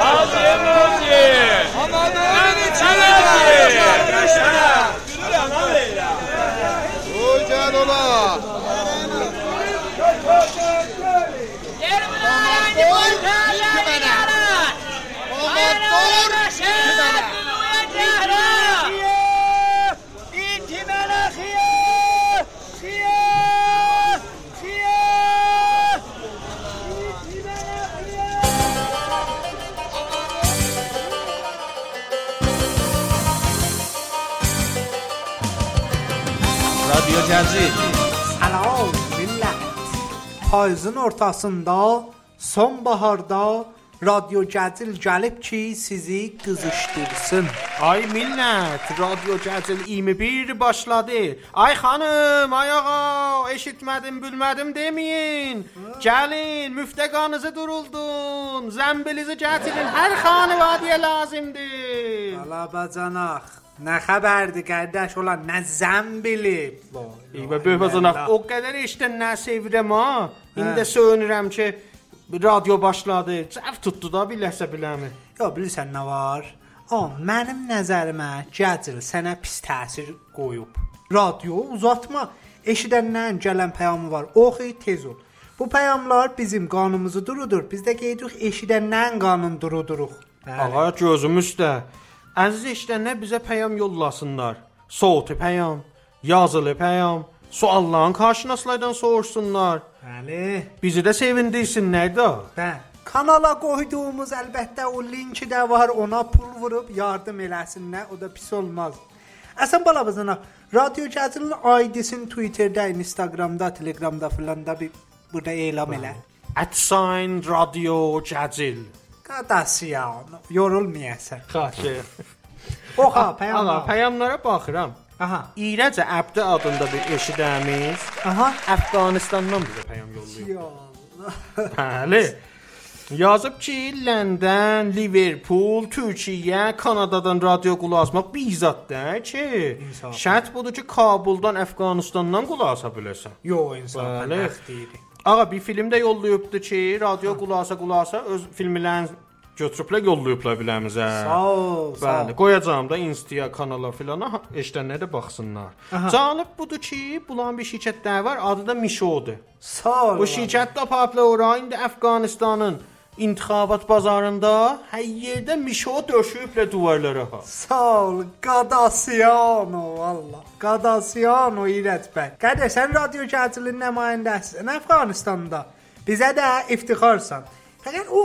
Aldım hocam. Payızın ortasında, sonbaharda Radyo Cazil gəlib ki, sizi qızışdırsın. Ay millet, Radyo Cazil 21 başladı. Ay hanım, ay ağa, eşitmedim, bilmedim demeyin. Gelin, müfteganızı duruldun. Zembelizi getirin, her hanıvadiye lazımdır. Ala bacanaq. Nə xəbərdir qardaş olan nə zəmbili. İyi və böyük bacanaq, o qədər işdən nə sevirəm ha. İndi söynürəm ki, radyo başladı. Cəf tutdu da biləsə biləmi. Ya bilirsən nə var? O mənim nəzərimə Cazil sənə pis təsir qoyub. Radio uzatma. Eşidəndən gələn peyamı var. Oxu tez ol. Bu peyamlar bizim qanımızı durudur. Biz də qeydirik eşidəndən qanun duruduruq. Ağa gözüm üstə. Əziz eşidənlər bizə peyam yollasınlar. Soğutu peyam, yazılı peyam, sualların karşınaslardan soruşsunlar. Bəli. Bizi də sevindirsinlər də. Bə, kanala qoyduğumuz əlbəttə o linki də var. Ona pul vurub yardım eləsinlər. O da pis olmaz. Əsən balabızına Radio Cazilin ID-sini Twitterdə, Instagramda, Telegramda filan da bir burada elan elə. Atsign Radio Cazil. Qadasyan, yorulmayasan. Xahiş. Oxa, Ağa, peyam. peyamlara baxıram. Aha. İrəcə Əbdi adında bir eşidəmiz Aha. Əfqanistandan bizə peyam yollayıb. Bəli. Yazıb ki, London, Liverpool, Türkiyə, Kanadadan radio qulaq asmaq bizatdır ki, İnsafən. şərt budur ki, Kabuldan, Əfqanistandan qulaq asa biləsən. Yo insan Bəli. Ağa bir film də yollayıbdı ki, radio qulaq asa qulaq asa öz filmlərini götürüblər yollayıblar biləmizə. Sağ ol, Bəli, qoyacağam da Insta kanala filana ha- eşidənlər də baxsınlar. Aha. Canib budur ki, bulan bir şirkətlər var, adı da Mişodur. Sağ ol. Bu şirkət də papla ora indi Əfqanistanın intixabat bazarında hər yerdə Mişo döşüyüblər divarlara. Sağ ol. Qadasiyano valla. Qadasiyano İrət bəy. Qardaş sən Radio Cazilin nümayəndəsisən Əfqanistanda. Bizə də iftixarsan. Fəqət o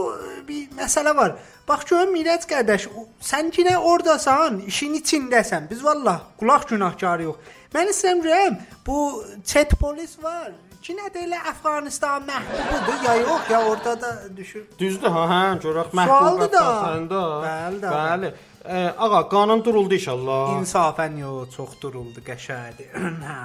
bir məsələ var. Bax görüm İrət qardaş, sən yenə ordasan, işin içindəsən. Biz valla qulaq günahkarı yox. Mən istəyirəm görüm, bu chat polis var. Yenə də elə Əfqanistan məhbubudur ya yox ya orada da düşür. Düzdür ha, hə, görək məhbub Sualdır da. Əfqanistanda. Bəli də. Bəli. E, ağa, qanun duruldu inşallah. İnsafən yox, çox duruldu qəşəngdir. hə.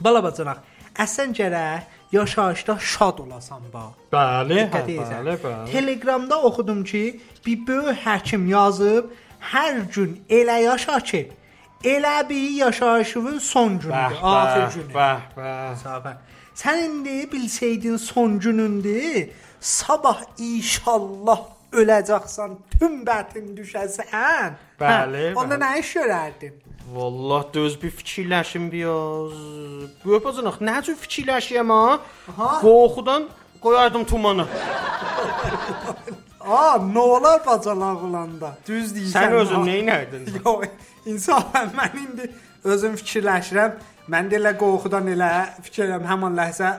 Balabacanaq, əsən gərək yaşayışda şad olasan ba. Bəli, hə, bəli, bəli. Telegramda oxudum ki, bir böyük həkim yazıb, hər gün elə yaşa ki, elə bir yaşayışının son günüdür, axir günü. bəh, bəh. Sən indi bilsəydin son günündür, sabah inşallah öləcəksən, tüm bətin düşəsən. Bəli, Hə, onda nə iş görərdin? Vallah döz bir fikirləşim biraz. Bu yapacağıq. Nə cür fikirləşəyəm ha? Qorxudan qoyardım tumanı. Aa, nə olar bacalar olanda? Düz deyirsən. Sən özün nə edərdin? Yox, insafən mən indi özüm fikirləşirəm. Mən də elə qorxudan elə fikirəm həmin ləhzə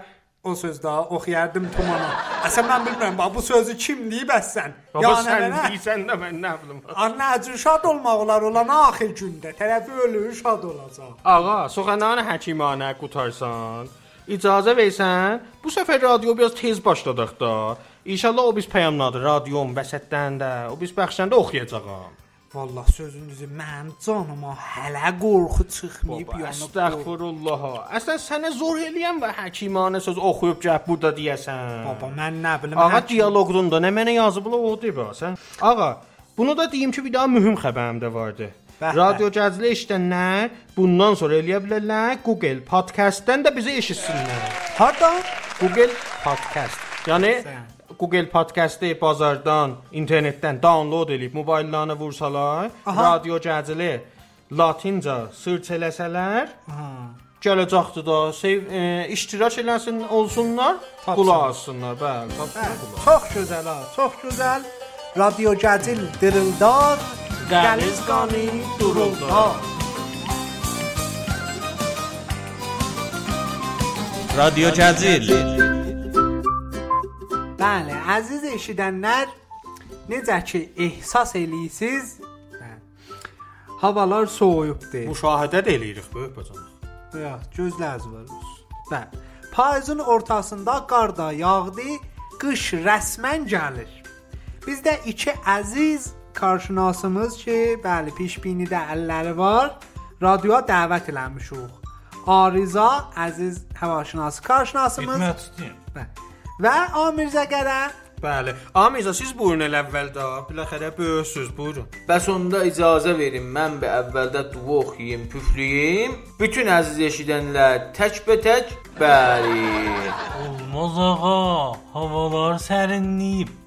o söz daha oxuyardım tumana. Əsən mən bilmirəm, bax bu sözü kim deyib əsən? Baba sən deyirsən də mən nə bilim. Anne acı şad olmaq olar olan axir gündə. Tərəfi ölür şad olacaq. Ağa, soxananı həkimanə qutarsan. İcazə versən, bu səfər radio biraz tez başladıq da. İnşallah o biz peyamladı, radiom vəsətdən də, o biz bəxşəndə oxuyacağam. Vallah sözün düzü mənim canıma hələ qorxu çıxmayıb yanıb. Əstəğfurullah. Əslən sənə zor eləyəm və həkimanə söz oxuyub gəl burada deyəsən. Baba mən nə bilim. Ağa həkim- dialoqunda nə mənə yazıblar o deyib sən. Ağa, bunu da deyim ki, bir daha mühüm xəbərim də vardı. Bəh, Radio Cəzli eşidənlər bundan sonra eləyə bilərlər Google Podcast-dən də bizi eşitsinlər. Hardan? Google Podcast. Yəni Google podkastı bazardan, internetdən download edib mobillərinə vursalar, Aha. radio gəzili latinca search eləsələr, aha gələcəkdir da. Sev e, iştirak eləsin, olsunlar, qulaq asınlar. Bəli, tapsınlar qulaq. Çox gözəl, ha, çox gözəl. Radio Gəzil dirildar, Dəniz qanı duruldar. Radio Gəzil. Bəli, əziz eşidənlər, necə ki ehsas eləyirsiniz? Bəli. Havalar soyubdur. Müşahidə də eləyirik böyük bacanaq. Yox, gözləriniz var. Bəli. Payızın ortasında qar da yağdı, qış rəsmən gəlir. Bizdə iki əziz qarşınasımız ki, bəli, pişbinidə əlləri var, radioya dəvət eləmişik. Ariza əziz həvaşinası qarşınasımız Xidmət istəyirəm. Bəli. Və Amirza Qərə Bəli. Amiza siz buyurun elə əvvəldə. Biləxərə böyüksüz, buyurun. Bəs onda icazə verin mən bir əvvəldə dua oxuyum, püflüyüm. Bütün əziz eşidənlər tək-bətək bəli. Olmaz ağa, havalar sərinliyib.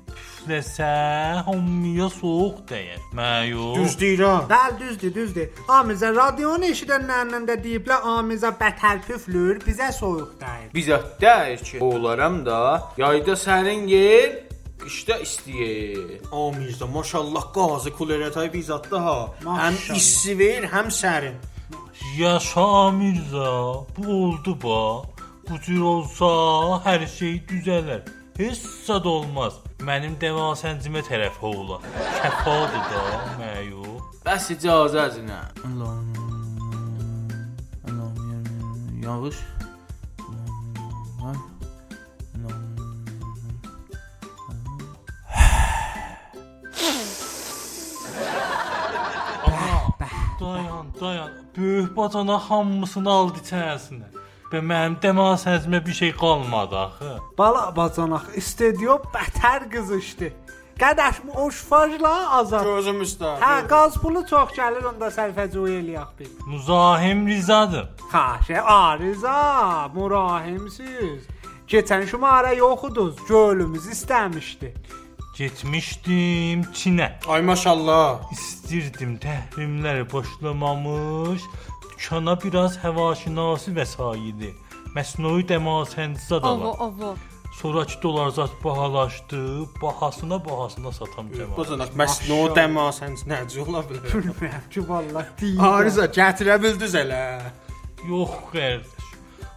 Püfləsə, hamıya soyuq dəyər. Məyus. Düz deyirəm. Bəli, düzdür, düzdür. Amizə radionu eşidənlərlə də deyiblər, Amizə bətər püflür, bizə soyuq deyir. Bizə deyir ki, oğlaram da yayda sərin yer, qışda isti yer. Amizdə maşallah qazı kulerətay bizatda ha. Həm Maşallah. issi verir, həm sərin. Yaşa Mirza, bu oldu ba. Bu cür olsa hər şey düzələr. Heç sad olmaz. Mənim dəva səncimə tərəf oğla. Şəfadır da, məyus. Bəs icazə əzinə. Allahım. Allahım. Yağış. Dayan, dayan. Böyük bacana hamısını aldı içərisinə. Və mənim dəma səncimə bir şey qalmadı axı. Bala bacanaq studio bətər qızışdı. Qardaş, bu o şfajla azad. Gözüm üstə. Hə, qaz pulu çox gəlir, onda sərfəcoy eləyək bir. Muzahim Rizadır. Xaşə ariza, murahimsiz. Keçən şumarə yoxuduz, gölümüz istəmişdi. Getmişdim Çinə. Ay maşallah. İstirdim təhrimləri başlamamış dükana biraz həvaşinası vəsaidi. Məsnui dəmasəndi zadalar. Avo, avo. Sonrakı dolar zat bahalaşdı, bahasına bahasına satam cəmaət. Bacanaq məsno dəmasən necə ola bilər? Bilmirəm ki, vallah deyil. Ariza gətirə bildiniz elə. Yox qardaş.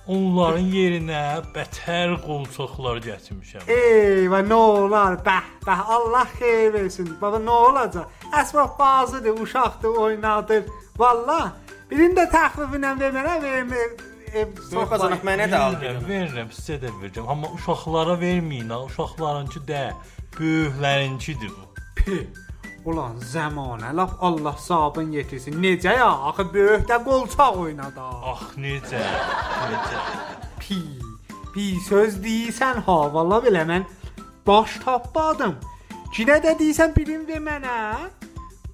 Onların yerinə bətər qolçaqlar gətirmişəm. Eyvə, nə olar? Bəh, bəh, Allah xeyir versin. Baba, nə olacaq? Əsbab bazıdır, uşaqdır, oynadır. Vallah, birində təxfifinə vermərə vermir. Ev Böyük bacanaq mənə də al Verirəm, verirəm, sizə də verəcəm. Amma uşaqlara verməyin, ha. Uşaqlarınki də, böyüklərinkidir bu. Pi. Ulan zəmanə laf Allah sabın yetirsin. Necə ya? Axı böyükdə qolçaq oynadı. Ax necə? Necə? Pi. Pi söz deyirsən ha, valla belə mən baş tapmadım. Cinə də deyirsən bilim ver mənə.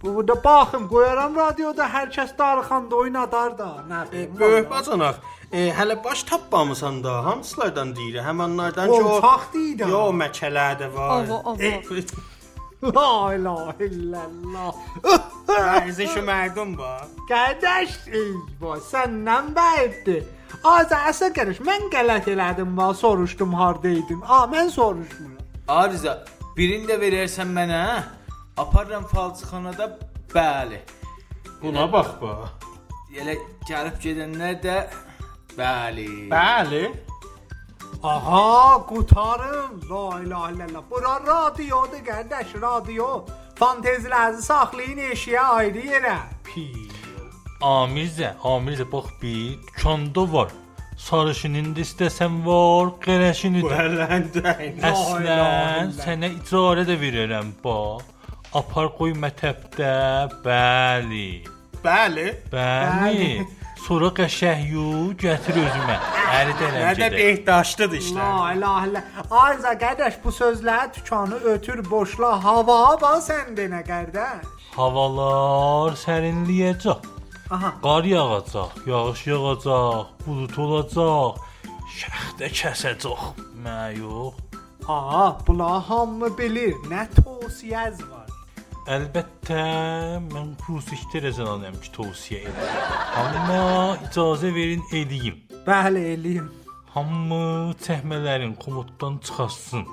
Bu burada baxım qoyaram radioda hər kəs darxanda oynadar da. Nə bilim. Böyük bacanaq. E, hələ baş tapmamısan da, hamısılardan deyir. Həmənlərdən ki o Qolçaq deyirəm. Yo, məkələr də var. Avo, avo. La ilahe illallah. Bəzi şu mərdum var. Qardaş, eyvah, səndən bəyibdir. Az əsə qardaş, mən qələt elədim va, soruşdum hardaydın. A, mən soruşmuram. Ariza, birini də verərsən mənə, aparıram falçıxanada, bəli. Buna bax bax. Elə gəlib gedənlər də bəli. Bəli. Aha, qutarım. La ilahe illallah. Bura radiodur qardaş, radio. Fantezilərinizi saxlayın eşiyə ayrı yerə. Pi. Amirzə, Amirzə bax bir dükanda var. Sarışının da istəsən var, qərəşini də. Əslən sənə icarə də verərəm bax. Apar qoy mətəbdə, bəli. Bəli. Bəli. Sonra qəşəng yu gətir özümə. Əri Nə dələm də gedə. behdaşdıdır işlər. La ilahe illallah. Arza qardaş bu sözlər dükanı ötür boşla hava bax sən denə qardaş. Havalar sərinləyəcək. Aha. Qar yağacaq, yağış yağacaq, bulut olacaq. şəxdə kəsəcək. Mən yox. Aa, bunlar hamı bilir. Nə tövsiyəz var? Əlbəttə, mən kurs işlərəcəyəm ki, tövsiyə edirəm. Amma icazə verin eləyim. Bəli, eləyim. Hamı çəkmələrin komoddan çıxartsın.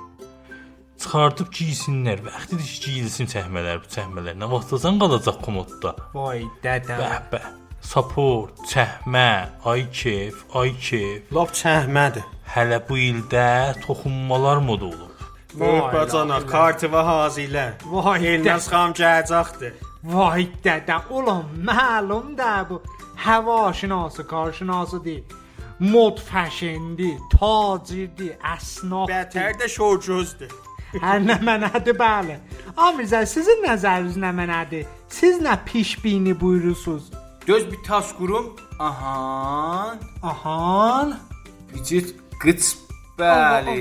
Çıxardıb giysinlər. Vaxtidir ki, giyilsin çəkmələr, bu çəkmələr. Nə vaxtacan qalacaq komodda? Vay dədə. Bəh bəh. Sapor, çəkmə, ay kef, ay kef. Lap çəhmədir. Hələ bu ildə toxunmalar moda olub. Böyük Vay bacana, la, kartıva hazilə. Vay Elnaz xan gələcəkdir. Vay dədə, ulan məlum də bu hava şinası, karşınası deyil. Mod fəşindi, tacirdi, əsnaf. Bətər də şorcözdür. Hər nə mənədir bəli. Amirzə, sizin nəzəriniz nə mənədir? Siz nə pişbini buyurursunuz? Göz bir tas qurum. Aha. Ahan. Bicit qıç bəli.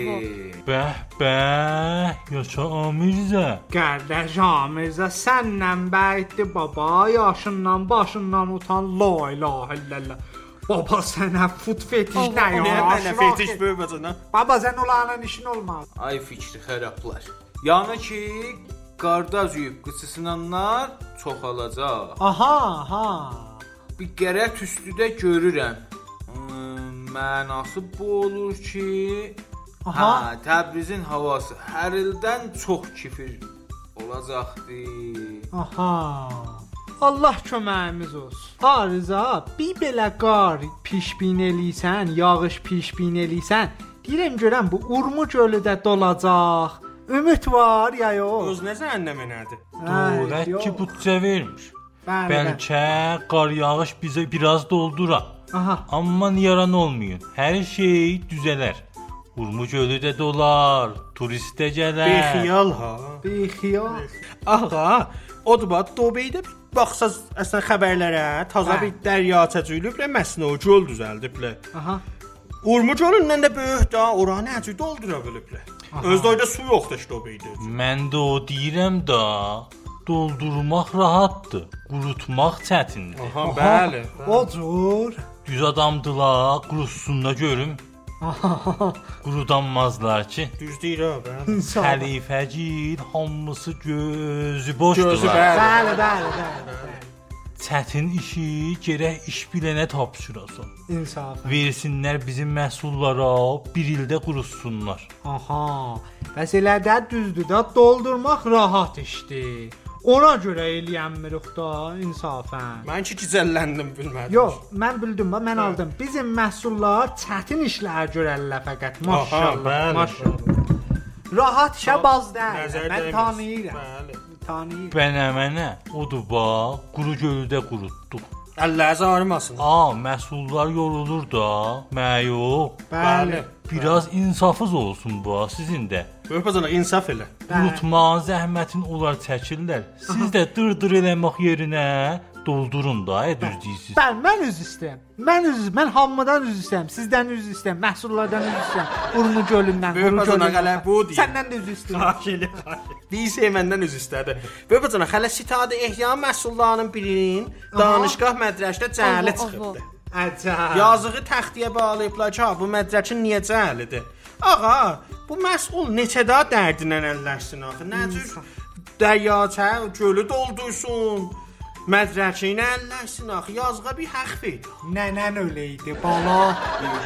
Bəh bəh, yaşa Amirzə. Qardaş Amirzə, sənlə bəyitdi baba, yaşından, başından utan, la ilahe illallah. Baba sənə fut fetiş nə ya? mənə fetiş böyük bacana. Baba sən onlarla işin olmaz. Ay fikri xərablar. Yəni ki, qardaş yuyub qıçısınanlar çoxalacaq. Aha, aha. Bir qərət üstüdə görürəm. Mənası bu olur ki, Aha. ha, Təbrizin havası hər ildən çox kifir olacaqdı. Aha. Allah köməyimiz olsun. Arıza, bir belə qar pişbin eləysən, yağış pişbin eləysən, deyirəm görəm bu Urmu gölü də dolacaq. Ümid var ya yox? Öz nə mənədir? Dövlət ki, büdcə vermiş. Bəli, bəli. Bəlkə qar yağış bizə biraz doldura. Aha. Amma niran olmayın. Hər şey düzələr. Urmu gölü də dolar, turist də gələr. Bexiyal ha. Bixiyal. Ağa, odur bax Dobeydə baxsaz əslən xəbərlərə taza Hə. bir dərya çəcülüblə məsno göl düzəldiblər. Aha. Urmu gölündən də böyük da oranı necə doldura biliblər. Özdə su yoxdur işte Dobeydə. Mən də o deyirəm da, doldurmaq rahatdır, qurutmaq çətindir. Aha, bəli. O cür. Düz adamdılar, qurutsunlar görüm. Qurudanmazlar ki. Düz deyir ha, bəli. İnsan. Xəlifəcir hamısı gözü boşdular. Gözü bəli. Bəli, bəli, bəli. Çətin işi gərək iş bilənə tapşırasın. İnsaf. Versinlər bizim məhsullara, bir ildə qurutsunlar. Aha. Bəs elə də düzdür da doldurmaq rahat işdir. Ona görə eləyənmirik da insafən. Mən ki gicəlləndim bilmədim. Yox, mən bildim, mən aldım. Bizim məhsullar çətin işlər görərlər fəqət. Maşallah, bəli, maşallah. Rahat işə baz deyil. Mən tanıyıram. Bəli. Tanıyıram. Bənəmənə odur bax, quru göldə qurutduq. Əlləz ağrımasın. A, məhsullar yorulur da, məyo. Bəli. Biraz insafız olsun bu sizin də. Böyük bacana insaf elə. Qurutmağın zəhmətin onlar çəkirlər. Siz də dır-dır eləmək yerinə doldurun da, e, düz deyirsiz. Bəli, mən üz istəyirəm. Mən üz, mən hamıdan üz istəyirəm. Sizdən üz istəyirəm. Məhsullardan üz istəyirəm. Urnu gölündən, bacana gölündən. bu deyir. Səndən də üz istəyirəm. Xahiş edirəm. Deyirsə məndən üz istədi. Böyük bacana hələ sitadə ehya məhsullarının birinin danışgah mədrəşdə cəhli çıxıbdı. Əcəb. Yazığı təxtiyə bağlayıblar ki, ha, bu mədrəkin niyə cəhlidir? Ağa, bu məsul neçə daha dərdindən əlləşsin axı? Nə cür dəryaçə gölü doldursun? Mədrəki ilə əlləşsin axı? Yazığa bir ver. Nənən elə idi, bala.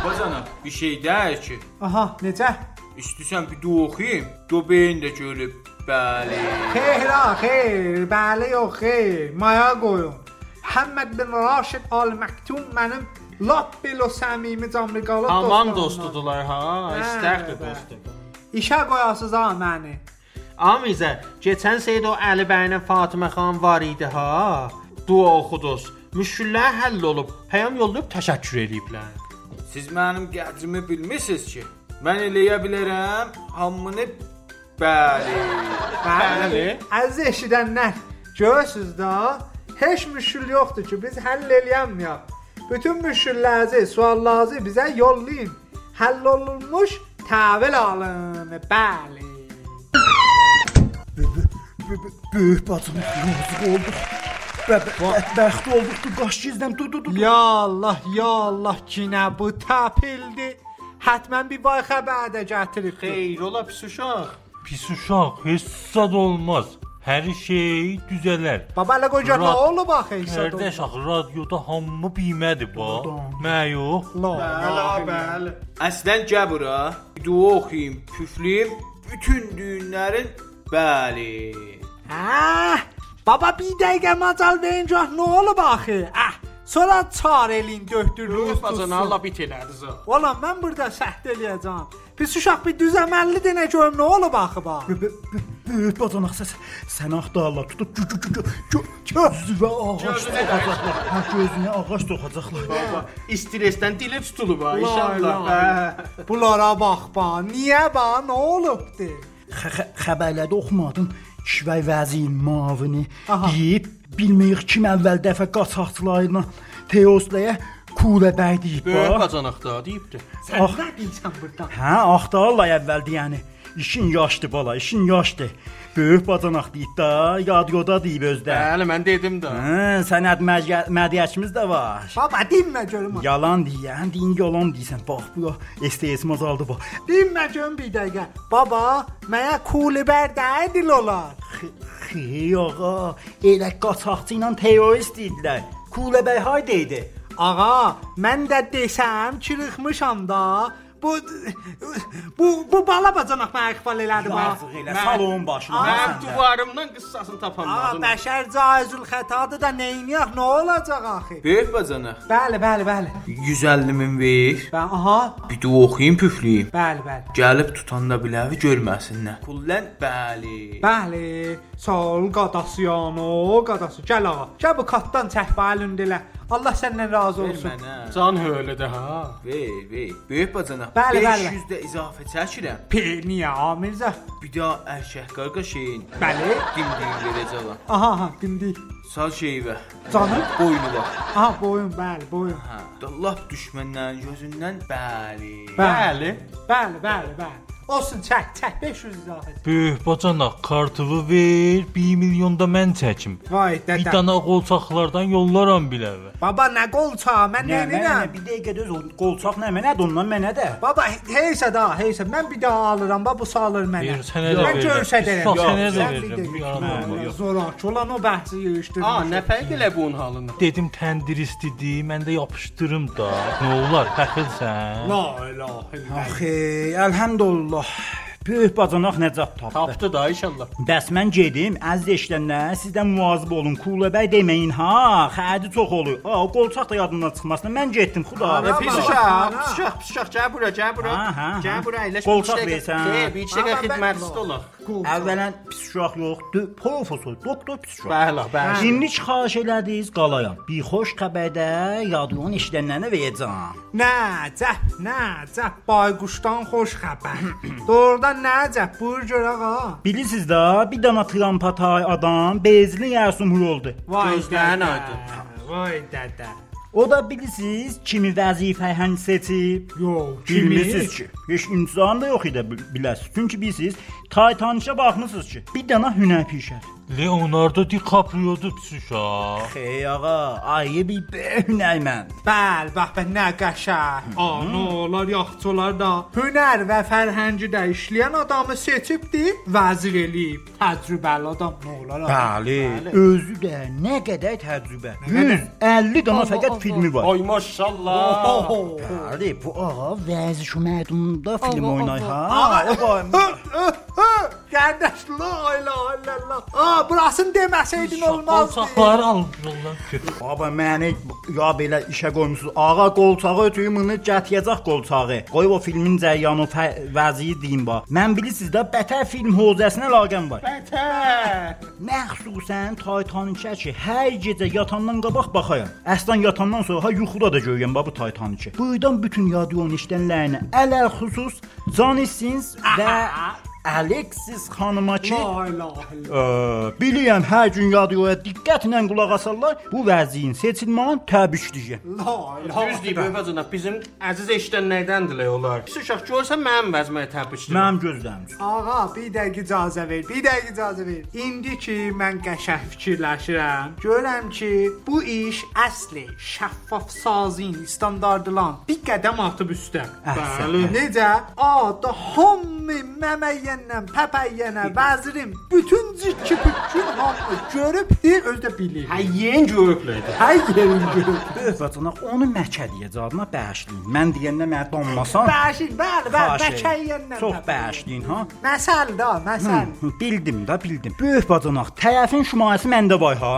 Bacana, bir şey deyil ki, Aha, necə? istəsən bir dua oxuyum, dobeyin də görüb. Bəli. Xeyr, xeyr. Bəli, yox, xeyr. Maya qoyun. Həmməd bin Raşid Al Məktum mənim lap belə səmimi canlıqalı Aman dostudular ha, istərdi bəli. dostu. İşə qoyasız ha məni. Amizə, keçən Seyid o Əli bəylə Fatimə xan var idi ha. Dua oxuduz. Müşküllər həll olub, peyam yollayıb təşəkkür eləyiblər. Siz mənim qədrimi bilmisiniz ki, mən eləyə bilərəm hamını bəli. Bəli. Əziz eşidənlər, görürsüz da, heç müşkül yoxdur ki, biz həll eləyəməyək. Bütün müşküllərinizi, suallarınızı bizə yollayın. Həll olunmuş təhvil alın. Bəli. Böyük bacım, yazıq olduq. Bədbəxt olduq, qaş gizləm, dur, dur, dur. Ya Allah, ya Allah, yenə bu təpildi. Hətmən bir vay xəbər də gətirib. Xeyr, ola pis uşaq. Pis uşaq heç zad olmaz. Hər şey düzələr. Baba elə qoca nə olub axı isə? Qardaş axı radioda hamı bilmədi bu. Mən yox. Bəli, bəli. Əslən gəl bura. Dua oxuyum, püflüyüm bütün düyünlərin bəli. Hə? Baba bir dəqiqə macal verin gah nə olub axı? Ah, sonra çar elin döhdürlüyüz Bazana Allah bit elədi zə. Ola mən burada səhd eləyəcəm. Pis uşaq bir düzəməllidir nə görüm nə olub axı bax. Böyük bacanaq səs. Sən axtarlar tutub gözünə ağac soxacaqlar. Hə gözünə ağac soxacaqlar. Baba, stressdən dili tutulub ha La inşallah. Hə. Bunlara bax ba. Niyə ba? Nə olubdu? Xəbərlərdə oxumadın. Kişvəy vəzir mavini deyib bilməyik kim əvvəl dəfə qaçaqçılarla Teoslaya Kule bəy deyib. Böyük bacanaqda deyibdi. Sən Ax. nə deyirsən burada? Hə, axtarırlar əvvəldir yəni. İşin yaşdı bala, işin yaşdı. Böyük bacanaq deyib da, yadyoda deyib özdə. Bəli, mən dedim də. Hə, sənəd mədəniyyətimiz də var. Baba dinmə görüm. Yalan deyən, din yalan deyirsən. Bax bu ya STS azaldı bax. Dinmə görüm bir dəqiqə. Baba, mənə kulibər dəydil olar. Xey ağa, elə qaçaqçı ilə terrorist idilər. Kule bəy haydaydı. Ağa, mən də desəm çırıxmışam da. Bu bu bu bala bacanaq mənə iqbal elədi bax. Yazıq elə salon başına. Mən sən də. duvarımdan qıssasını Ağa, tapanmadım. bəşər caizül xətadır da neyniyək? Nə olacaq axı? Böyük bacanaq. Bəli, bəli, bəli. 150 min ver. Bə aha, Bir dua oxuyum, püflüyüm. bəli, bəli. Gəlib tutanda biləvi görməsinlər. Kullən bəli. Bəli, sağ ol qadasıyano, qadası. Gəl ağa. Gəl bu katdan çək balındilə. Allah səndən razı Ver olsun. mənə. Can höylədə ha. Ver, ver. Böyük bacanaq. Bəli, bəli. 500 də izafə çəkirəm. Pe, niyə Amirzə? Bir daha erkək qardaşın. Bəli. Dimdim verəcəm. Aha, aha, dindik. Sağ şeyvə. Canım. Boynu bax. Aha, boyun, bəli, boyun. Hə. Lap düşməndən gözündən bəli. Bəli. Bəli, bəli, bəli. Olsun, çək, çək 500 izafə. Böyük bacanaq kartımı ver, 1 milyon da mən çəkim. Vay Bir dədə. dana qolçaqlardan yollaram biləvi. Baba nə qolça, mən Nə, edirəm? bir dəqiqə düz qolçaq nə mənədir ondan mənə də. Baba heysə da, heysə. Mən bir daha alıram, bax bu salır mənə. Ver, sənə də Mən verirəm. görsədərəm. Yox, sənə də bir verirəm. Mən. Zorak olan o bəhsi yığışdırmış. A, nə fərq elə bunun halında? Dedim təndiristidir, mən də yapışdırım da. Nə olar, fəxirsən? La ilahe illallah. Axı, 哇 Böyük bacanaq nəcab tapdı. Tapdı da inşallah. Bəs mən gedim, əziz eşidənlər, sizdən muvazib olun. Kule bəy deməyin ha, xərci çox olur. O qolçaq da yadımdan çıxmasın. Mən getdim, xuda. Pis uşaq, pis uşaq, pis uşaq, gəl bura, gəl bura. Gəl bura, əyləş. Qolçaq versən. Bir mən- xidmətçisi olaq. Əvvələn pis uşaq yoxdur, professor, doktor pis uşaq. Bəli, bəli. Şimdi xahiş elədiniz qalayam. Bir xoş xəbərdə yadımdan eşidənlərinə verəcəm. Nəcəb, nəcəb, bayquşdan xoş xəbər. Doğrudan nəcəb, buyur gör ağa. Bilirsiniz də, bir dana trampatay adam bezli yərsumhur oldu. Gözlərin aydın. Vay dədə. O da bilirsiniz kimi vəzifə hən seçib? Yox, Bilmirsiniz ki, heç imzan da yox idi bil- biləsiz. Çünki bilirsiniz, Titanicə baxmısınız ki, bir dana hünər pişər. Leonardo DiCaprio'dur pis uşaq. Xey ağa, ayı bir böyük hünərmənd. Bəl, bax bə nə qəşəng. Anolar, yaxçılar da hünər və fərhəngi də işləyən adamı seçibdi, vəzir eləyib. Təcrübəli adam nə olar? ağa? Bəli, özü də nə qədər təcrübə. 150 dana fəqət filmi var. Ay maşallah. Oho. Bəli, bu ağa vəziş məhdumda film Allah, oynayır ha. Allah. O Qardaş, la ilahe illallah. Burasını deməsəydin olmazdı. Qolçaqları almışlar ki. Baba məni ya belə işə qoymusunuz. Ağa qolçağı ötüyüm bunu gətirəcək qolçağı. Qoy o filmin cəryanı vəziyi deyim bax. Mən bilirsiniz də bətər film hozəsinə laqəm var. Bətər. Məxsusən Titanicə ki, hər gecə yatandan qabaq baxayam. Əslan yatandan sonra ha yuxuda da görürəm bax bu Titanicə. Buradan bütün yadyon işlənlərinə ələl xüsus Johnny Sins və Alexis xanıma ki, La ilahe illallah. Bilirəm hər gün radioya diqqətlə qulaq asarlar. Bu vəziyin seçilməni təbrikdir. La ilahe Düz deyib öpəcənə bizim əziz eşidənlərdəndirlər onlar. Pis uşaq görsən mənim vəzməyə təbrikdir. Mənim gözlərim. Ağa, bir dəqiqə icazə ver. Bir dəqiqə icazə ver. İndi ki mən qəşəng fikirləşirəm, görürəm ki, bu iş əsli şəffaf sazin standardılan bir qədəm atıb üstə. Bəli. Necə? A, da hamı məməyyənlə, pəpəyyənə, vəzirim, bütün cikki bütün hamı görübdür, özü də bilir. Hə yeni görüblər. Hər yerin görüb. Bacana onu məkədiyə cadına bəşləyin. Mən deyəndə mənə donmasan. Bəşir, bəli, bəli, bəkəyyənlə. Çox bəşləyin, ha? Məsəl də, məsəl. Hı, Bildim də, bildim. Böyük bacanaq, tərəfin şumayəsi məndə var ha.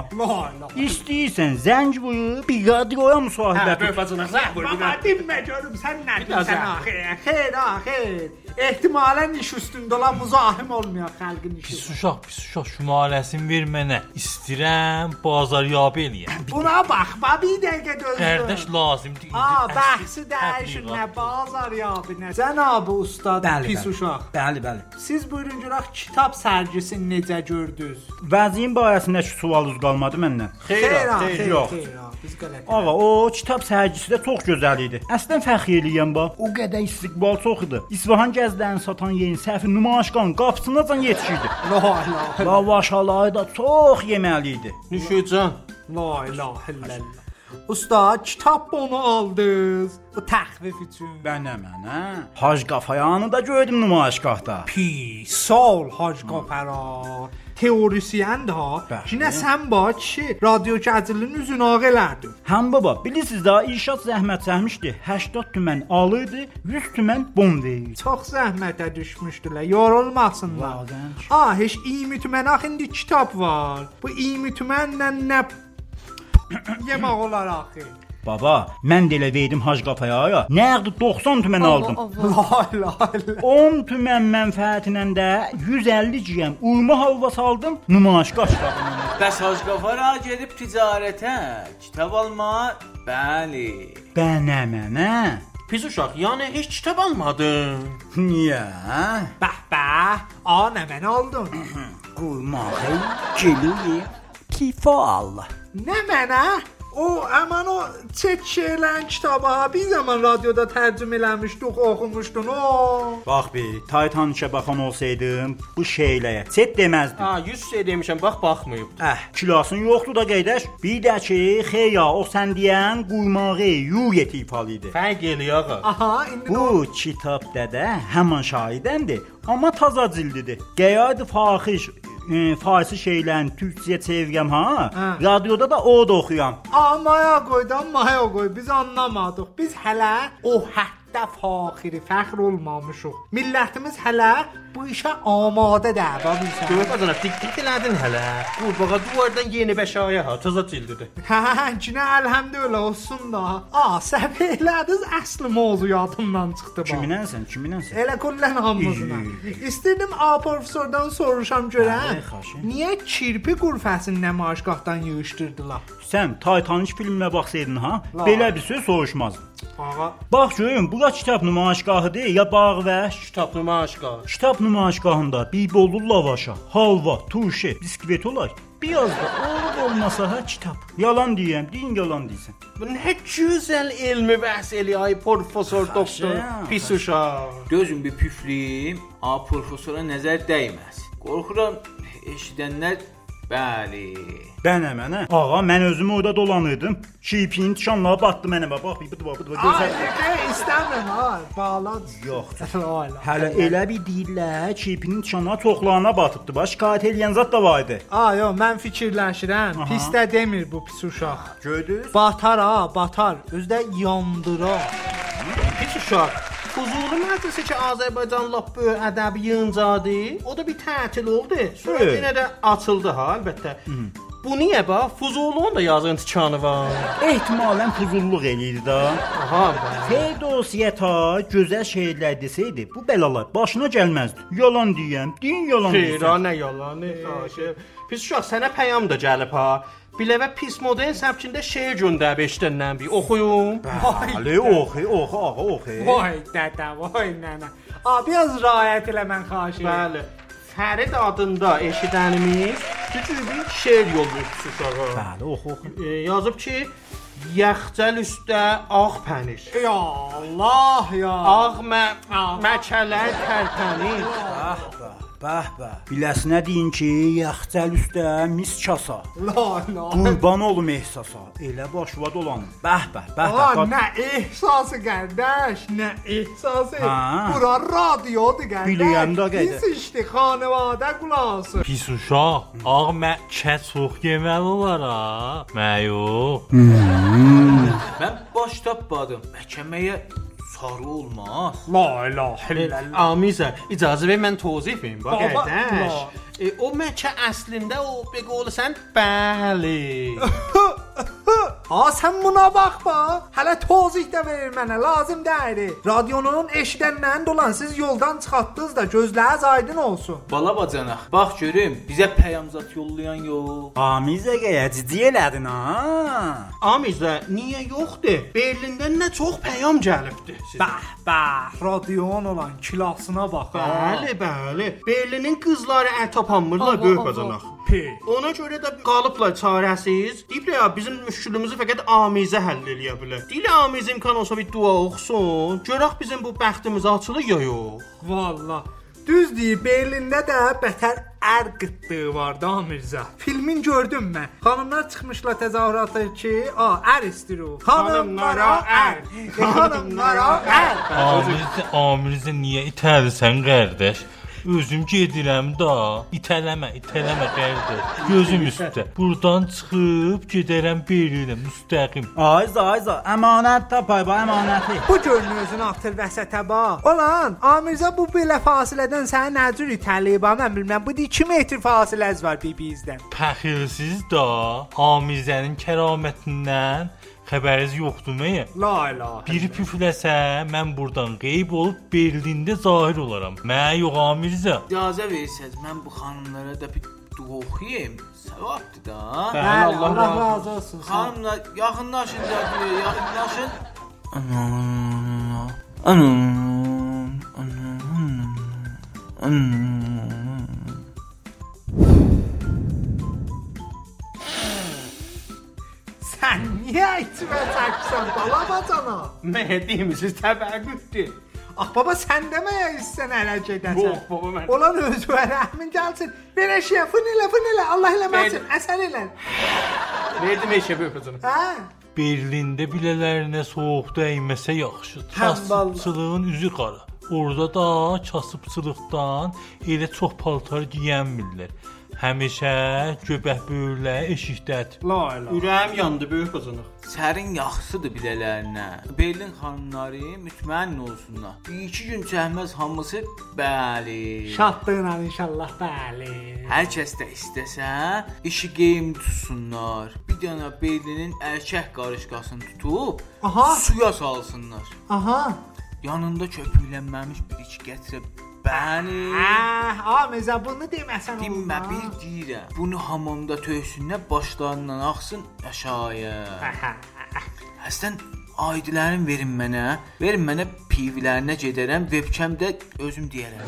İstəyirsən zəng vurub bir radioya Hə, müsahibət. öpəcənə zəh vur. Baba dinmə görüm sən nə deyirsən sən. axı? Xeyr, xeyr. Ehtimalən iş üstündə olan müzahim olmayan xalqın Pis işi. uşaq, pis uşaq şumaləsini ver mənə. İstirəm bazaryabı eləyəm. Buna bax, bax bir dəqiqə dözdür. Qardaş lazımdır. əsl bəhsi dəyişin nə bazar yabi nə. Cənab ustad, Bəli, pis bəli. uşaq. Bəli, bəli. Siz buyurun görək kitab sərgisini necə gördünüz? Vəziyin barəsindəki sualınız qalmadı məndən. Xeyr, xeyr, xeyr, yox. xeyr, ha, biz qələt. Ağa, o kitab sərgisi də çox gözəl idi. Əslən fəxr eləyəm bax. O qədər istiqbal çox idi. İsfahan gəzlərini satan yerin səhvi nümayişqanın qapısınacan yetişirdi. Lavaşaları da çox yeməli idi. Nüşücan. la ilahe illallah. Usta, kitab onu aldınız. Bu təxvif üçün. Bənə mənə. Hacı Qafayanı da gördüm nümayişgahda. Pi, sol Hac Qafara. Teorisyen də, Bəli. ki nə sən bax ki, radio gəzilinin üzünü ağ elərdin. Həm baba, bilirsiniz də inşaat zəhmət çəkmişdi. 80 tümən alırdı, 100 tümən bom verirdi. Çox zəhmətə düşmüşdülər, yorulmasınlar. Ah, heç 20 tümən axı indi kitab var. Bu 20 tümənlə nə yemək olar axı. Baba, mən də elə verdim Hacı Qafayaya. Nəqd 90 tümən aldım. La ilahe illallah. 10 tümən mənfəətinə də 150 ciyəm uyma halva saldım. Nümayişgah kitabına. Bəs Hacı Qafara gedib ticarətə, kitab alma, bəli. Bənə mənə. Pis uşaq, yəni heç kitab almadın. Niyə? Bəh bəh. A nə mən aldım? Qurmağı geliyi kifa Allah. nə mənə? O, əman o çək şeirlərin kitabı ha, bir zaman radioda tərcümə eləmişdik, oxumuşdun. O. Bax bir, Taytan işə baxan olsaydım, bu şeyləyə çet deməzdim. Ha, 100 şey demişəm, bax baxmayıb. Əh, kilasın yoxdur da qeydaş. Bir də ki, xeyya, o sən deyən qurmağı yuyet ifalı idi. Fərq eləyir ağa. Aha, indi Bu kitabda da həmin şahidəndir, amma taza cildidir. Qəyad faxiş e, farsi şeylərin türkçəyə çevirəm ha. Hə. Radioda da o da oxuyam. Amaya qoydan maya qoy. Biz anlamadıq. Biz hələ o həddə faxiri fəxr olmamışıq. Millətimiz hələ bu işə amadədir. Bax bilirsən. Görürsən, diqqət elədin hələ. Qurbağa duvardan yeni bəşaya ha, təzə cildidir. Hə, cinə əlhəmdülillah olsun da. A, səhv elədiniz əsl mövzuyatından çıxdı bax. Kiminənsən, kiminənsən? Elə kullən hamımızına. İstirdim A professordan soruşam xahiş. Niyə kirpi qurfəsini nəmayişgahdan yığışdırdılar? Sən Titanic filminə baxsaydın ha, La. belə bir söz soruşmazdın. Ağa, Bax görüm, bura kitab nümayişgahıdır ya bağ və Kitab nümayişgah. Kitab nümayişgahında bibolu lavaşa, halva, turşe, biskvit olar. Biraz da olub olmasa ha kitab. Yalan deyirəm, deyin yalan deyirsən. Bu nə gözəl elmi bəhs eləyir ay professor doktor. Pis uşaq. Dözün bir püflüyüm, a professora nəzər dəyməz. Qorxuram eşidənlər bəli. Bənə mənə. Ağa, mən özüm orada dolanırdım. Şipin şanlığa batdı mənə bax. Bax, bu bax, bu. Ay, Gözəl. xeyr, istəmirəm ha. Bağlac. Yoxdur. Hələ elə bir deyirlər, şipinin şanlığa çoxlarına batıbdı. Baş şikayət eləyən zat da var idi. A, yo, mən fikirləşirəm. Pis də demir bu pis uşaq. Gördünüz? Batar ha, batar. Özdə yandırar. Pis uşaq. Huzurlu məclisi ki Azərbaycan lap böyük ədəbi yığıncağı. O da bir tətil oldu. Sonra Evet. yenə də açıldı ha əlbəttə. Bu niyə bax? Fuzulun da yazın tikanı var. Ehtimalən fuzulluq eləyir də. Aha, bəli. Ferdosiyə ta gözəl şeirlər desəydi, bu bəlalar başına gəlməzdi. Yalan deyəm, deyin yalan Xeyr, deyirsən. nə yalanı. Pis uşaq sənə peyam da gəlib ha. Biləvə pis model səbkində şeir göndərib eşidəndən bir oxuyum. Bəli, oxu, oxu, ağa, oxu. Vay dədə, vay nənə. Abi biraz riayət elə mən xahiş edirəm. Bəli. Fərid adında eşidənimiz güclü bir şeir yollayıb uşağa. Bəli, oxu, oxu. E, yazıb ki, Yaxcəl üstə ağ pənir. Ya Allah ya. Ağ mə məkələr tərpənir. Bəh, bəh, bəh, bəh. Biləsinə deyin ki, yaxcəl üstə mis kasa. La la. Qurban olum ehsasa. Elə başvad olanım. Bəh, bəh, bəh, bəh. nə ehsası qardaş, nə ehsası. Ha. Bura radiodur qardaş. Bilirəm də qardaş. Biz işte xanəvadə qulası. Pis uşaq, ağ məkə çox yeməli olar ha. Məyo. Mən baş tapmadım. Məhkəməyə غلط olmaz لا اله الا الله. اميصه اجازه ببین من تو سی فیلم E, o məkə əslində o be qolsan bəli. Ha sən buna bax bax. Hələ tozih də verir mənə, lazım deyil. Radionun eşidəndən dolan siz yoldan çıxartdınız da gözləriniz aydın olsun. Bala bacanaq, bax görüm, bizə peyamzat yollayan yox. Amizə qəyə ciddi elədin ha. Amizə, niyə yoxdur? Berlindən nə çox peyam gəlibdi. Bəh, bəh, radionun olan kilasına bax. Bəli, bəli. Berlinin qızları əl tapanmırlar böyük bacanaq. Ona görə də qalıblar çarəsiz. Deyiblər ya bizim müşkülümüzü fəqət amizə həll eləyə bilər. Deyirlər amiz imkan olsa bir dua oxusun. Görək bizim bu bəxtimiz açılır ya yox. Valla. Düz deyir, Berlində də bətər ər qıtlığı var da Mirzə. Filmin gördüm mən. Xanımlar çıxmışlar təzahürata ki, a, ər istir o. Xanımlara ər. Xanımlara ər. Amirzə, amirzə niyə itəlisən qardaş? Özüm gedirəm da. İtələmə, itələmə qardaş. Gözüm üstə. Burdan çıxıb gedərəm Berlinə müstəqim. Ayza, ayza, əmanət tapay, ba əmanəti. Bu görünür özünü atır vəsətə bax. Olan, Amirzə bu belə fasilədən səni nə cür itələyib, mən bilmirəm. Bu 2 metr fasiləz var bir-birinizdən. Pəxilsiz da Amirzənin kəramətindən xəbəriniz yoxdur məyə? La ilahe. Biri püfləsə, mən burdan qeyb olub Berlində zahir olaram. Mənə yox Amirzə. İcazə versəz, mən bu xanımlara da bir dua oxuyum. Savabdır da. Bəli, Allah razı olsun. Xanımlar yaxınlaşın da yaxınlaşın. Anam, anam, anam, anam. Sən niyə içmə çəksən bala bacana? Məhdiyimiz təbəqqüdür. Ah baba sən deməyə hissən ələ gedəsən. Yox, baba, mən- Olan özü rəhmin gəlsin. Belə şey fın elə fın elə Allah eləməsin. Əsər elə. Verdim eşə böyük Hə? Berlində bilələrinə soyuq dəyməsə yaxşı. Həm vallahi. Kasıbçılığın üzü qara. Orada da kasıbçılıqdan elə çox paltar geyənmirlər. Həmişə göbək böyürlə eşikdədir. La ilahe. Ürəyim yandı böyük bacanaq. Sərin yaxşıdır bilələrinə. Berlin xanımları mütməyin olsunlar. Bir iki gün çəkməz hamısı bəli. Şadlığına inşallah bəli. Hər kəs də istəsə, işi qeym tutsunlar. Bir dənə Berlinin erkək qarışqasını tutub, Aha. suya salsınlar. Aha. Yanında köpüklənməmiş bir iç gətirib bəni Ah, Amizə bunu deməsən Dinmə bir deyirəm. Bunu hamamda töysünlər başlarından axsın aşağıya. Həsən aidilərin verin mənə. Verin mənə pivlərinə gedərəm, webcam-də özüm deyərəm.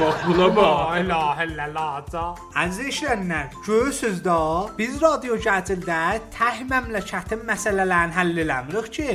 Bax buna bax. La ilahe illallah. Əziz işlənlər, görürsüz də, biz radio gətildə təh məmləkətin məsələlərini həll eləmirik ki,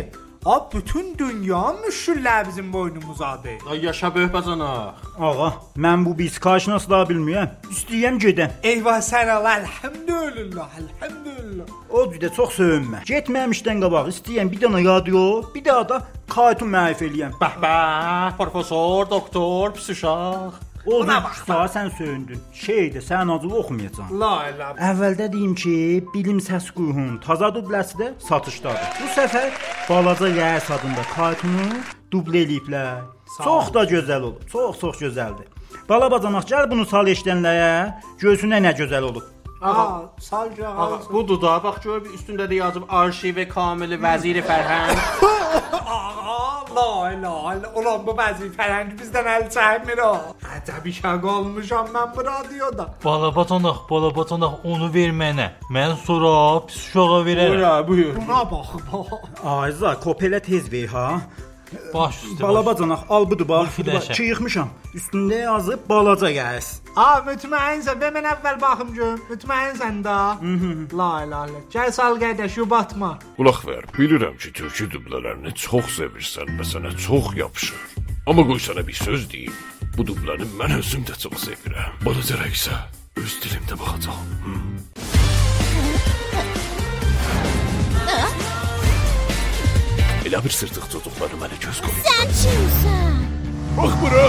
ha bütün dünya müşküllər bizim boynumuzadır. Ay yaşa böyük bacanaq. Ağa, mən bu biskajını asla bilmirəm. İstəyirəm gedəm. Eyvah sən Allah, elhamdülillah, elhamdülillah. O cüdə çox söyünmə. Getməmişdən qabaq istəyirəm bir dənə radio, bir daha da kaytun mərif eləyəm. Bəh bəh, professor, doktor. O Buna bax. daha sən söyündün. Şeydə sən acılı oxumayacaqsan. La ilahe. Əvvəldə deyim ki, bilim səs qurğun taza dubləsi də satışdadır. Bu səfər balaca yəhər adında kartunu dublə eləyiblər. Çox da gözəl olub. Çox çox gözəldir. Bala bacanaq gəl bunu sal eşidənlərə, görsünlər nə gözəl olub. Ağa, sal ki ağa. Ağa, budur da, bax gör bir üstündə də yazıb arşivi Kamil Vəziri Fərhəng. Ağa, la la la. Ulan bu vəzifələrini bizdən əl çəkmir o. Əcəb işə qalmışam mən bu radioda. Balabatanaq, balabatanaq onu ver mənə. Mən sonra pis uşağa verərəm. Buyur, buyur. Buna bax, bax. Ayza, kopelə tez ver ha. Baş üstə. Balabacanaq, al budur bax. Fləşə. Çıyıxmışam. Üstündə yazıb balaca gəz. Aa, mütməinsən. Və mən əvvəl baxım görüm. Mütməinsən da. La la la. Gəl sal qardaş, şu batma. Qulaq ver. Bilirəm ki, türkü dublələrini çox sevirsən və sənə çox yapışır. Amma qoy sənə bir söz deyim. Bu dubləni mən özüm də çox sevirəm. Balaca rəqsə öz dilimdə baxacağam. Hı. Elə bir sırtıq çocuqları mənə göz qoy. Sən kimsən? Bax bura.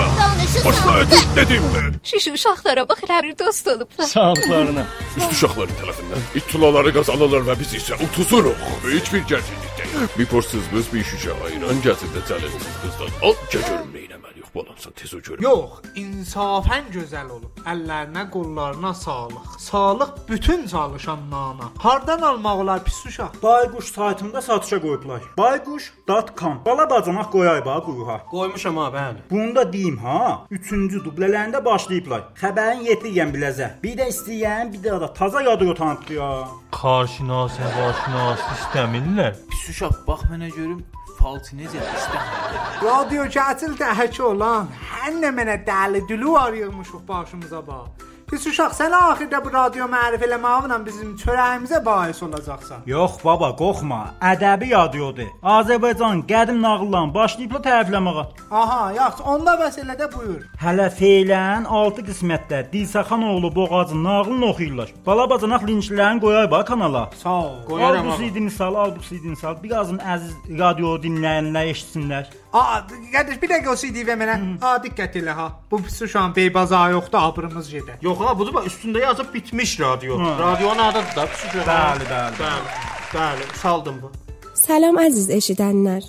Başla edin dedim mi? Şiş uşaqlara bax, hər dost olublar. Sağlıqlarına. Üst uşaqların tərəfindən ittilaları qazanırlar və biz isə utuzuruq. Heç bir gərginlik deyil. Bir porsuzumuz bir şüşə ayıran gətirdə cəlilsiz qızdan. Al, gəl görüm neynəməliyik bu adamsan tez o görüm. Yox, insafən gözəl olub. Əllərinə, qollarına sağlıq. Sağlıq bütün çalışanlarına. Hardan almaq olar pis uşaq? Bayquş saytında satışa qoyublar. Bayquş.com. Balabacanaq qoyay bax quyuğa. Qoymuşam ha, bəli. Bunu da deyim ha. 3-cü dublələrində başlayıblar. Xəbərin yetirgən biləcə. Bir də istəyən bir də da taza yadı tanıtdı ya. Qarşınas, qarşınas istəmirlər. Pis uşaq, bax mənə görüm falçı necə istəmir. Radyo kətil təhək olan hər nə mənə dəli dülü arıyırmışıq başımıza bax. Pis uşaq, sən axirdə bu radio mərif eləməklə bizim çörəyimizə bais olacaqsan. Yox baba, qorxma. Ədəbi radiodur. Azərbaycan qədim nağıllan başlayıblar tərifləməyə. Aha, yaxşı, onda məsələ də buyur. Hələ feylən 6 qismətdə Dilsəxanoğlu Boğazın nağılını oxuyurlar. Balabacanaq linklərini qoyay bax kanala. Sağ ol. Qoyaram Al bu ağa. CD-ni sal, al bu CD-ni sal. Birazın əziz radio dinləyənlər eşitsinlər. Aa, qardaş bir dəqiqə o CD və mənə. Aa, diqqət elə ha. Bu pis uşağın beybaza yoxdur, abrımız gedə. Yox ha, budur bax üstündə yazıb bitmiş radio. Radionun adıdır da, pis uşaq. Bəli, bəli. Bəli. Bəli, saldım bu. Salam əziz eşidənlər.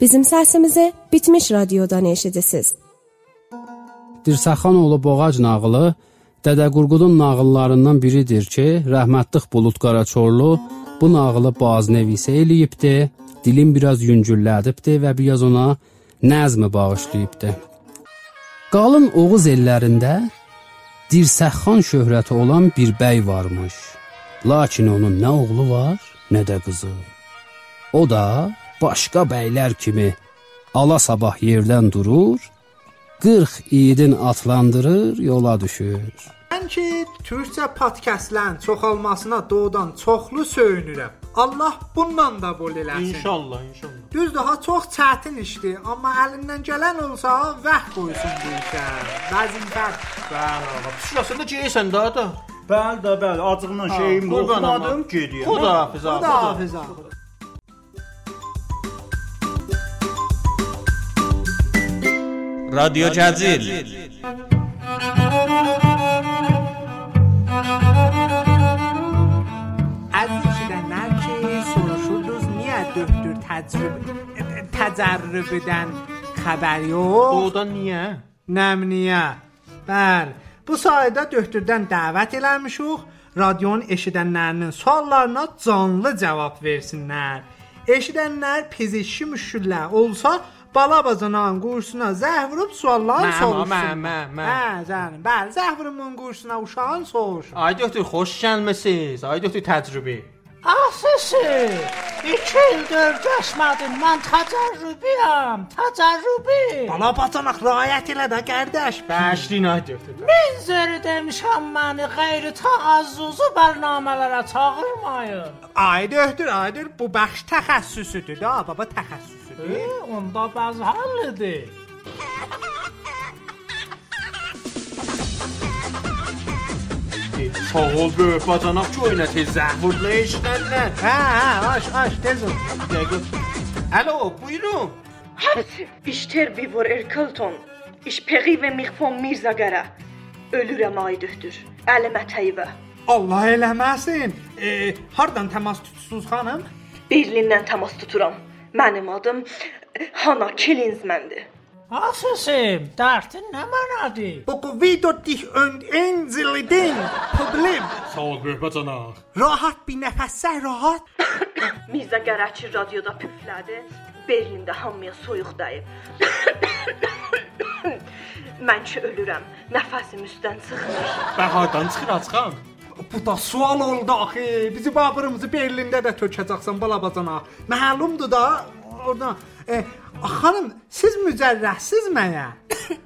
Bizim səsimizi Bitmiş radiodan eşidirsiniz. Dirsəxanoğlu Boğac nağılı Dədə Qurqudun nağıllarından biridir ki, rəhmətlik Bulut Qaraçorlu bu nağılı baznəvisə eləyibdi, dilin biraz yüngüllədibdi və biraz ona nəzmi bağışlayıbdı. Qalın Oğuz ellərində Dirsəxan şöhrəti olan bir bəy varmış. Lakin onun nə oğlu var, nə də qızı. O da başqa bəylər kimi ala sabah yerdən durur, 40 iidin atlandırır, yola düşür. Mən ki, türkcə podkastların çoxalmasına doğudan çoxlu söyünürəm. Allah bundan da bol eləsin. İnşallah, inşallah. Düzdür, ha çox çətin işdir, amma əlindən gələn olsa vəh qoysun bu işə. Vəzifət. Bəli, ağa. Pişirəsən də geyirsən də da. Bəli də, bəli, acığından şeyim qorxmadım, gediyəm. Xuda hafiz ağa. Xuda hafiz ağa. Radio Cazil. Radio Cazil. Təcrübə təcrübədən xəbər yox? Doğudan niyə? Nəmniyə. Bəli. Bu sayədə döktürdən dəvət eləmişik. Radionun eşidənlərinin suallarına canlı cavab versinlər. Eşidənlər fiziki müşküllər olsa Balabacanın qursuna zəh vurub suallar soruşsun. mən, mən, mən. Hə, canım. Bəli, zəh vurun qursuna uşağın soruş. Ay doktor, xoş gəlmisiniz. Ay doktor təcrübə. Asısı, iki ildir geçmedim, ben təcrübəyəm, təcrübə. Balabacanaq riayət elə də qardaş. Bəşrin ay doktor. Min zeri demişəm məni qeyri təəzzüzü bərnamələrə çağırmayın. Ay döktür, ay döktür, bu bəxş təxəssüsüdür da, baba təxəssüsüdür. E, onda bəzhəllidir. Sağ ol böyük bacanaq ki, oyuna tez zəhvurla eşidənlər. Hə, hə, aç, aç, tez ol. Dəqiq. Alo, buyurun. Habt ich Terbivor Erkılton. Ich peri ve mich von Mirzagara. Ölürəm ay döktür. Əlimə təyvə. Allah eləməsin. E, hardan təmas tutsunuz xanım? Berlindən təmas tuturam. Mənim adım Hana Killinsməndir. Asısım, dərdin nə mənadır? Bu video dich und einzeliden Problem. Sağ ol bacana. Rahat bir nəfəssə rahat. Mirzə Qərəçi radioda püflədi. Berlində hamıya soyuq dəyib. Mən ki ölürəm. Nəfəsim üstdən çıxmır. Bəhardan çıxır açxan. Bu da sual oldu axı. Bizi babırımızı Berlində də tökəcəksən balabacana. Məlumdur da orada. E, xanım, siz mücərrəhsiz mənə?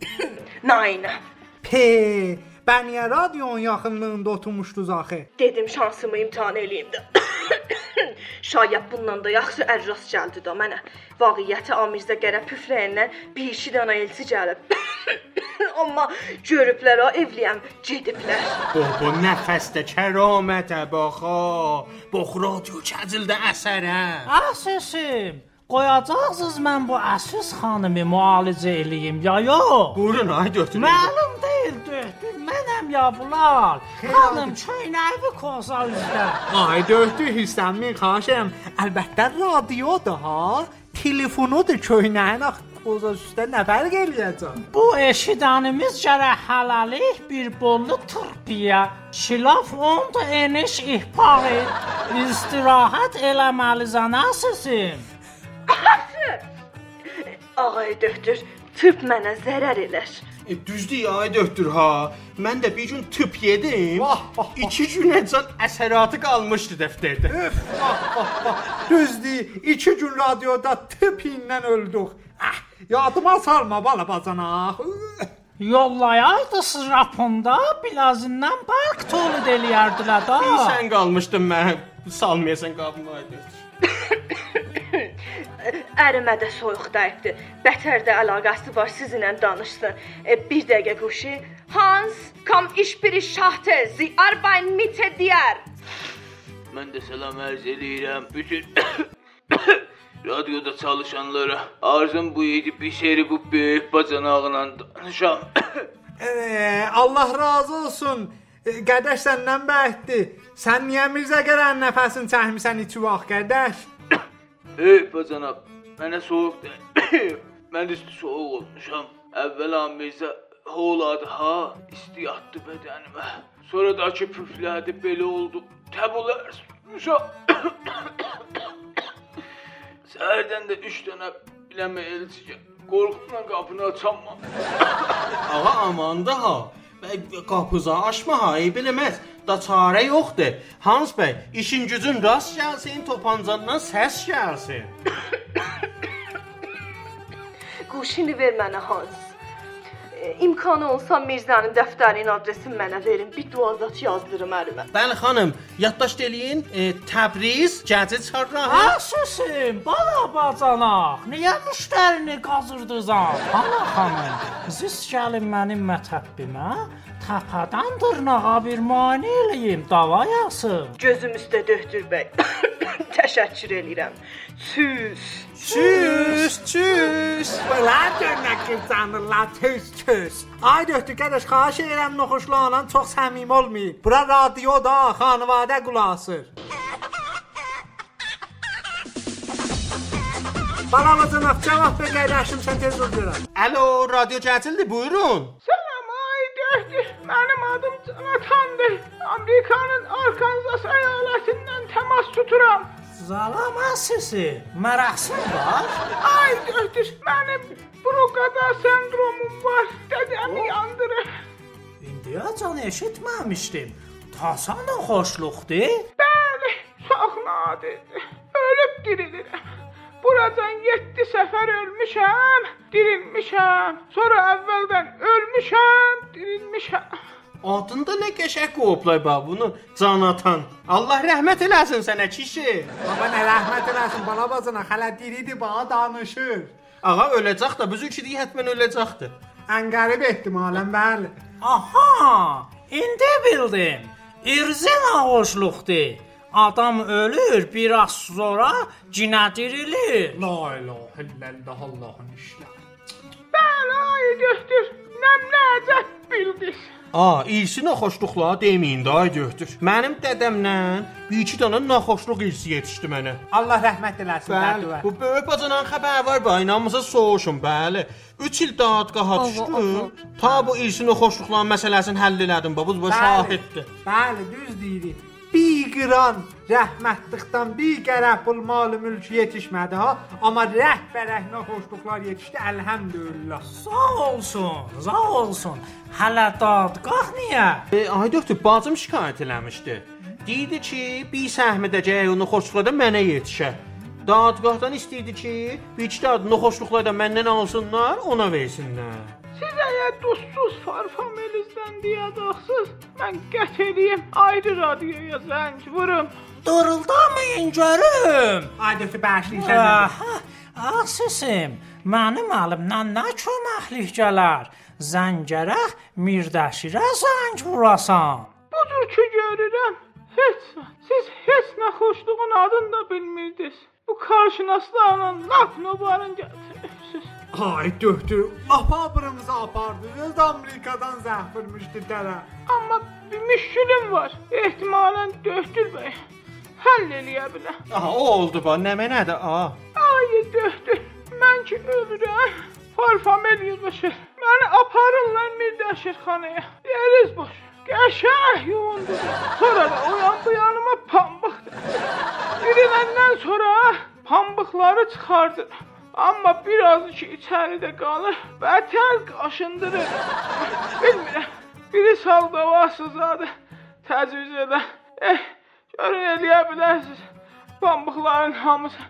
Naynə. P. Bəniyə radionun yaxınlığında oturmuşdunuz axı. Dedim şansımı imtahan eləyim də. Şayət bundan da yaxşı ərras gəldi də mənə. Vaqiyyəti Amirzə qərə püfləyəndən bir iki dənə elçi gəlib. Amma görüblər ha evliyəm, gediblər. Bu bu nəfəsdə kəramətə baxa. Bax radio kəcildə əsərə. Əsəsim. Qoyacaqsınız mən bu əsas xanımı müalicə eləyim ya yox? Buyurun ay götürün. Məlum deyil, döhdür. Mənəm ya bunlar. Xanım köynəyi kosa üzdə. Ay dördü hissəmin xaşəm. Əlbəttə radiodur ha. Telefonudur köynəyin ax qoza üstə nə fərq eləyəcək? Bu eşidənimiz gərək hələlik bir bollu tırpiyə, şilaf on da eniş ihbarı, istirahət eləməlisən əsəsim. Ağay döhdür, tüp mənə zərər elər. E, düzdür ay döktür ha. Mən də bir gün tüp yedim. Vah, vah, vah. 2 günə can əsəratı qalmışdı dəftərdə. Üf, vah, vah, vah. Düzdür, iki gün radioda tüpindən öldük. Ah, yadıma salma bala bacana. Yollayaydınız rapında, bilazından bark tolid eləyərdilər da. Bir sən qalmışdın mən. Salmayasan qabını ay döktür. Ərimə də soyuq dəyibdi. Bətər də əlaqəsi var sizinlə danışsın. E, bir dəqiqə quşu. Hans, komm ich bin Schachte, Sie arbeiten mit dir. Mən də salam ərz eləyirəm bütün radioda çalışanlara. Arzum bu idi bir seri bu böyük bacanağıyla danışam. Ee, Allah razı olsun. E, Qardaş səndən bəhətdir. Sən niyə Mirzə Qərən nəfəsini çəkmisən iki vaxt, qardaş? Ey bacanaq, mənə soyuq deyil. Mən üstü soyuq olmuşam. Əvvəla Mirzə holadı ha, isti yatdı bədənimə. Sonra da ki püflədi belə oldu. Təbulər tutmuşam. Səhərdən də 3 dənə biləmə elçi gəl. Qorxumla qapını açamam. Ağa amanda ha. Qapıza açma ha, ey biləməz. Da çarə yoxdur. Hans bəy, işin gücün rast gəlsin, topancandan səs gəlsin. Quşunu ver mənə Hans. E, imkanı olsa Mirzənin dəftərinin adresini mənə verin. Bir duazat yazdırım ərimə. Bəli xanım, yaddaşd eləyin. E, Təbriz, Gəncə çarra. Əsəsim, bala bacanaq. Niyə müştərini qazırdızan? Ana xanım, siz gəlin mənim mətəbbimə, təpədən dırnağa bir mane eləyim, dava yazım. Gözüm üstə döhdür bəy. Təşəkkür eləyirəm. Süs. Çüş, çüş. Bunlar dönək qızanırlar tüs tüs. Ay döhdü qardaş, xahiş edirəm noxuşlarla çox səmimi olmayın. Bura radioda xanvadə qulasır. Bana bacana cavab ver qardaşım, sən tez ol görəm. Alo, radio Gəncildir, buyurun. Selam döhdü. Benim adım Jonathan'dır. Amerika'nın Arkansas eyaletinden temas tuturam. Salam əsəsi, mərəqsin var? Ay döhdü. Benim Brugada sendromum var. Dedemi yandırır. İndiyacan eşitməmişdim. Tasan da xoşluqdur. Bəli, çox nadirdir. Ölüb dirilirəm. Buradan 7 səfər ölmüşəm, dirilmişəm. Sonra əvvəldən ölmüşəm, dirilmişəm. Adında nə qəşəng qoyublar ba bunu. Canatan. Allah rəhmət eləsin sənə kişi. Baba nə rəhmət eləsin bana bacana, hələ diridir bana danışır. Ağa öləcək də, bizimki həttəmən öləcəkdi. Ən qərib ehtimalən bəli. Aha, indi bildim. İrzin xoşluqdur. Adam ölür, biraz sonra cinə dirilir. La ilahe illallah Allahın işləri. Bəli, ay döhdür. Nəm nəcət bildiniz. A, irsi naxoşluqla deməyin də ay döhdür. Mənim dədəmlə bir iki dənə naxoşluq irsi yetişdi mənə. Allah rəhmət eləsin. Dədüvə. bu böyük bacadan xəbər var, ba, inanmasa soruşun, bəli. 3 il dadqaha düşdüm. Ta bu irsi naxoşluqların məsələsini həll elədim, ba, bu şahiddir. Bəli, düz deyirik. Bir qıran rəhmətlikdən bir qərəh pul malı mülk yetişmədi ha, amma rəhbərəhlə xoşluqlar yetişdi, əlhəmdülillah. Sağ olsun, sağ olsun. Hələ dadqaq niyə? E, ay doktor, bacım şikayət eləmişdi. Deyirdi ki, bir səhmədəcək onu xoşluqlarda mənə yetişə. Dadqahdan istəyirdi ki, bir iki dad noxoşluqlarda məndən alsınlar, ona versinlər. Siz əgər dostsuz farfamelizdən deyəcəksiniz, mən qət eləyim ayrı radioya zəng vurum. Duruldamayın görüm. Ay doktor bəşliysən. Aha, ah sesim. Mənim əlimdən nə köməklik gələr? Zəngərək Mirdəşirə zəng vurasan. Bu cür ki görürəm, heç siz heç nə xoşluğun adını da bilmirdiniz. Bu karşınaslarla lap nobarın gətirmişsiniz. Ay doktor, apabırımızı apardınız, Amerikadan zəng vurmuşdu dərə. Amma bir müşkülüm var. Ehtimalən Döhtür bəy həll eləyə bilər. Aha, o oldu ba, nə mənədir? A. Ay Döhtür, mən ki ölürəm. Farfamel yığışır. Məni aparırlar Mirdəşirxanaya. Yeriz boş. Qəşəng yuvundu. Sonra da uyan bu yanıma pambıq. Diriləndən sonra pambıqları çıxardıram. Amma biraz ki içəridə qalır, bətər qaşındırır. Bilmirəm. Biri saldavasızadı. Təcviz edə. Eh, görün eləyə bilərsiniz. Pambıqların hamısı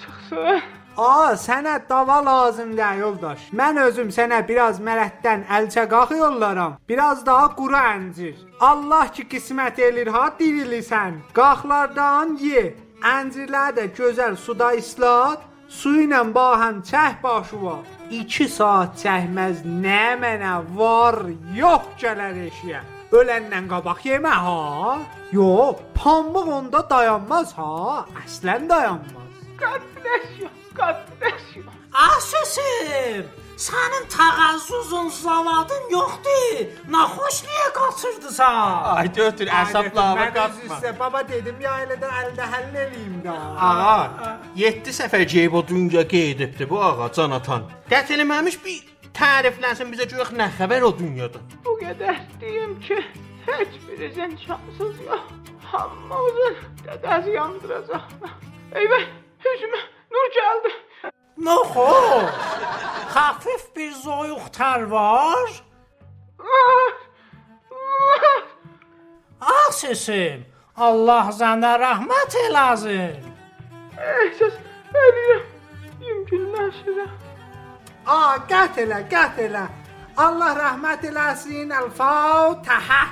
çıxsın. A, sənə dava lazımdır yoldaş. Mən özüm sənə biraz mərətdən əlçə qalx yollaram. Biraz daha quru əncir. Allah ki qismət elir ha dirilirsən. Qalxlardan ye. Əncirləri də gözəl suda islat. Suyu ilə bahəm çək başıva. 2 saat çəkməz nə mənə var, yox gələr eşiyə. Öləndən qabaq yemə ha. Yox, pambıq onda dayanmaz ha. Əslən dayanmaz. God bless bless you. Ah. Sənin təğəzzüzün zavadın yoxdur. Naxoş niyə qaçırdısan? Ay döhtür, əsəblərimə Mən qatma. üzrə baba dedim ya elə də əldə həll eləyim də. Ağa, 7 səfər ceyb o dünya qeydibdi bu ağa Canatan. Qət eləməmiş bir təriflənsin bizə görək nə xəbər o dünyadan. Bu qədər deyim ki, heç birinizin şansınız yox. Hamımızın dədəz yandıracaq. Eyvə, üzümə nur gəldi. Naxoş. Xəfif bir zoyuq tər var. Ah sesim. Allah sənə rəhmət eləsin. Ehsas eləyirəm. Yümkünləşirəm. A, qət elə, qət elə. Allah rəhmət eləsin. El-Fatihə.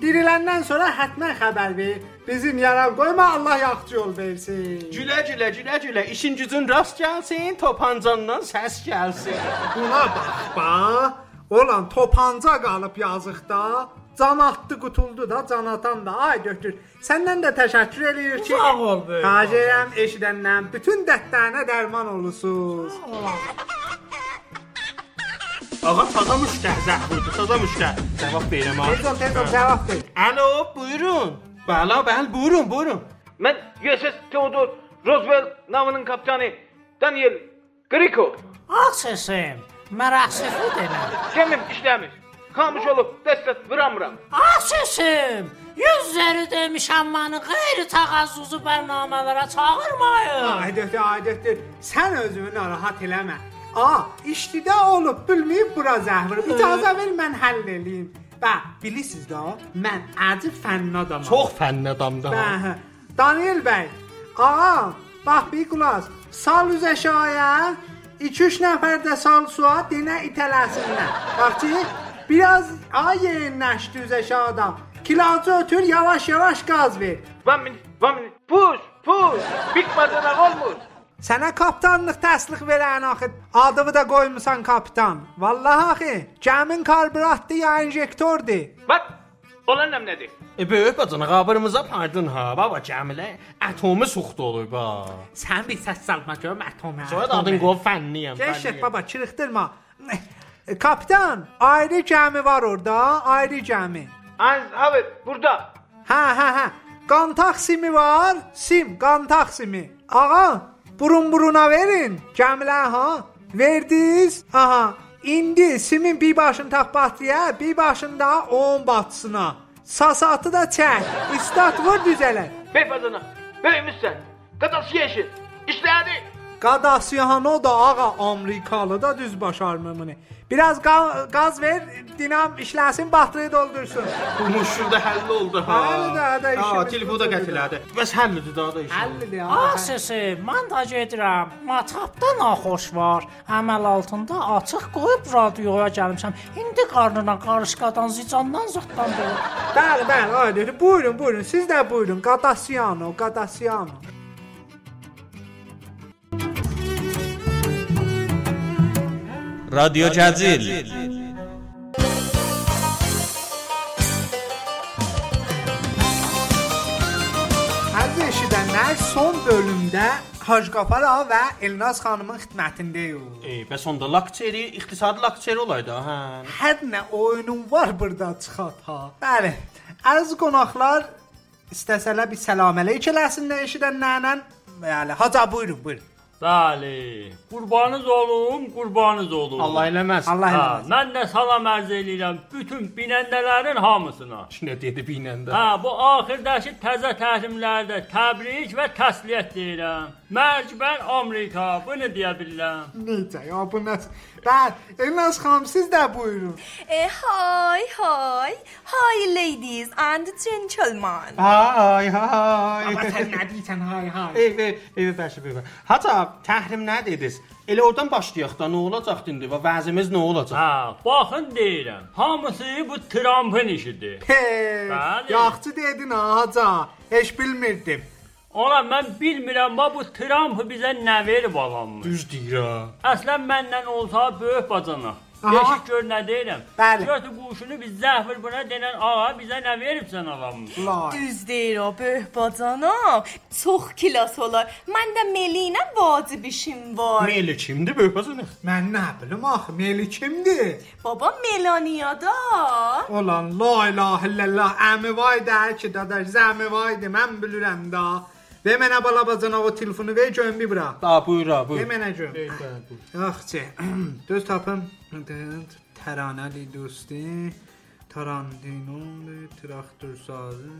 Diriləndən sonra hətmən xəbər ver. Bizim yaran qoyma Allah yaxşı yol versin. Gülə gülə gülə gülə işin gücün rast gəlsin, topancandan səs gəlsin. Buna bax, bax. Olan topanca qalıb yazıqda. Can atdı, qutuldu da, can atan da. Ay götür. Səndən də təşəkkür eləyir ki, Sağ ol böyük edirəm eşidəndən bütün dərdlərinə dərman olursunuz. Ağa taza müştər zəhvüdü, taza müştər. Cavab verirəm ha. Tez ol, tez ol, cavab ver. Alo, buyurun. Bəla, bəl, buyurun, buyurun. Mən USS Theodore Roosevelt navının kapitanı Daniel Griko. Ah sesim. Mərəsifli demə. Gəmim işləmir. Xamış olub dəstət vuramıram. Ah sesim. Yüzləri demişəm məni qeyri təğəzzüzü bərnamələrə çağırmayın. Ay dötür. Sən özünü narahat eləmə. A, iştidə olub, bilməyib bura zəhvir. İcazə ver mən həll eləyim. Bə, bilirsiniz də, mən acı fənn adamam. Çox fənn adamdır. hə. Daniel bəy. Ağa, bax bir qulaq. Sal üzə şaya. 2-3 nəfər də sal suya dinə itələsinlər. Bax ki, biraz ayınlaşdı üzə şada. Kilacı ötür, yavaş-yavaş qaz ver. One minute, one minute. Push, push. Bitmədən olmur. Sənə kapitanlıq təsliq verən axı adını da qoymusan kapitan. Vallahi axı, gəmin karburatı ya injektordur. Bax, olan nəm nədir? E böyük bacana qabırımıza pardon ha. Baba Cəmilə atomu suxtu olur ba. Sən bir səs salma görüm atomu. Sonra da adın qov fənniyəm. Keşət baba, çırıxdırma. E, Kapitan, ayrı gəmi var orada, ayrı gəmi. Az haber burada. Hə, hə, hə. Qan taksimi var, sim, qan taksimi. Ağa, burun buruna verin, gəmilər ha. Verdiniz? Aha. İndi simin bir başını tak batlıya, bir başında 10 batsına. Sasatı da çək. İstat vur düzələr. Beyefendine. Böyümüşsen. Kadası yeşil. İşlerdi. Qadasiyano da ağa Amerikalı da düz başarmamını. Biraz ga- gaz ver, dinam işləsin, batırıyı doldursun. Bu müşkül də həll oldu ha. Həll də, də Ha, işimiz telefonu da qət elədi. Bəs həllidir daha da iş. Həllidir ya. Ah sesi, mən də gedirəm. Matapda naxoş var. Əməl altında açıq qoyub radioya gəlmişəm. İndi qarnına qarışqadan, zicandan, zıtdan deyir. Bəli, bəli, aydır. Buyurun, buyurun. Siz də buyurun. Qadasiyano, Qadasiyano. رادیو جزیل Əziz eşidənlər, son bölümdə Hacı Qafar ağa və Elnaz xanımın xidmətindəyik. Ey, bəs onda lakçeri, iqtisadi lakçeri olaydı ha. Hər nə oyunun var burada çıxat ha. Bəli. Əziz qonaqlar, istəsələr bir salam əleyk eləsinlər eşidənlərlə. Bəli, haca buyurun, buyurun. Bəli. Qurbanınız olum, qurbanınız olum. Allah eləməz. Allah Ha, eləməz. mən də salam ərz eləyirəm bütün binəndələrin hamısına. Nə dedi binəndə? Hə, bu axirdəki təzə təhrimlərdə təbrik və təsliyyət deyirəm. Mərcbən Amerika, bunu deyə bilirəm. Necə ya bu nə? Bəli, Elnaz xanım siz də buyurun. Eh, hi, hi. Hi, ladies and gentlemen. Hay hay. Amma sən nə deyirsən hay hay? Ey, ey, ey, bəşi, bəşi. Haca, təhrim nə dediniz? Elə oradan başlayaq da nə olacaq indi və vəzimiz nə olacaq? Hə, baxın deyirəm. Hamısı bu Trumpın işidir. Bəli. yaxşı dedin ha haca. Heç bilmirdim. Ola mən bilmirəm, bax bu Trump bizə nə verib alanmış. Düz deyir ha. Əslən məndən olsa böyük bacana. Aha. Yeşik gör nə deyirəm. Bəli. Götür quşunu biz zəhvir buna denən ağa bizə nə veribsən alanmış. Lay. Düz deyir o böyük bacanam. Çox kilas olar. Mən də Melinə vacib işim var. Meyli kimdir böyük bacana? Mən nə bilim axı, Meli kimdir? Baba Melaniyada. Olan la ilahe illallah əmi vay da ki dadaş zəmi vaydı mən bilirəm da. Ve mənə bala bacana o telefonu ver görüm bir bura. Da buyur ha, buyur. Ver mənə görüm. Yaxşı. Düz tapım. Təranəli dosti. Tarantino, traktor sazı.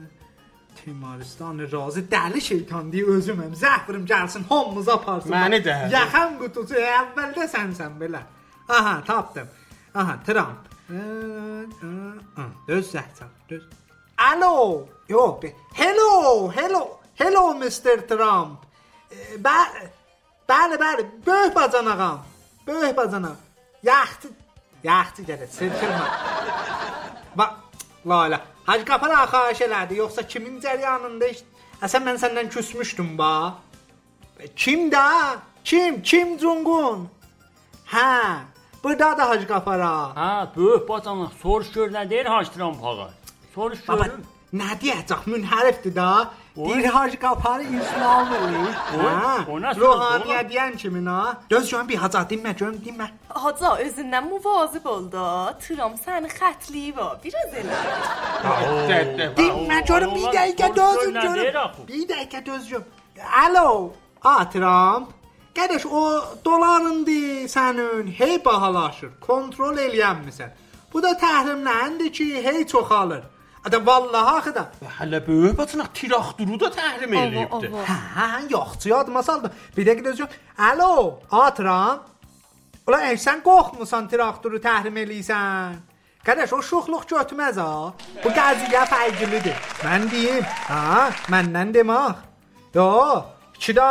Timaristan razı dəli şeytan deyə özüməm. Zəhvrim gəlsin, hamımız aparsın. Məni də. Yaxan qutusu əvvəldə sənsən belə. Aha, tapdım. Aha, Trump. Düz zəhcəm, düz. Alo. Yox. Hello, hello. Hello Mr. Trump. Bə Bəli, bəli, böyük bacanağam. Böyük bacanağam. Yaxşı, yaxşı gəlir, sirkirmə. Bax, Lala. Hacı Qapar ağa xahiş elədi, yoxsa kimin cəryanında iş? Əsən mən səndən küsmüşdüm ba. Kim da? Kim? Kim Jungun? Hə, burada da Hacı Qapar ağa. Hə, böyük bacana, soruş gör nə deyir Hacı Trump ağa. Soruş Baba, görüm. nə deyəcək? Münhərifdir da. Oy, Hə, o nə sözdür ruhaniyə deyən kimin ha? Göz görüm bir haca dinmə, görüm dinmə. Haca özündən muvazib ol da. Trump səni xətliyi var. Biraz elə. Dinmə görüm bir dəqiqə dözün görüm. Bir dəqiqə döz görüm. Alo, a Trump. Qardaş o dolarındır sənin, hey bahalaşır. Kontrol eləyənmisən. Bu da təhrimləndir ki, hey çoxalır. Ada vallahi axı da. Hələ böyük bacana tiraxduru da təhrim eləyibdi. Hə, hə, yoxçu yadıma saldım. Bir dəqiqə döz görüm. Alo, a Trump. Ulan ey, sən qorxmusan traktoru təhrim eləyirsən? Qardaş o şuxluq götməz ha. Bu qəziyyə fərqlidir. Mən deyim, ha, məndən demək. Yo, iki də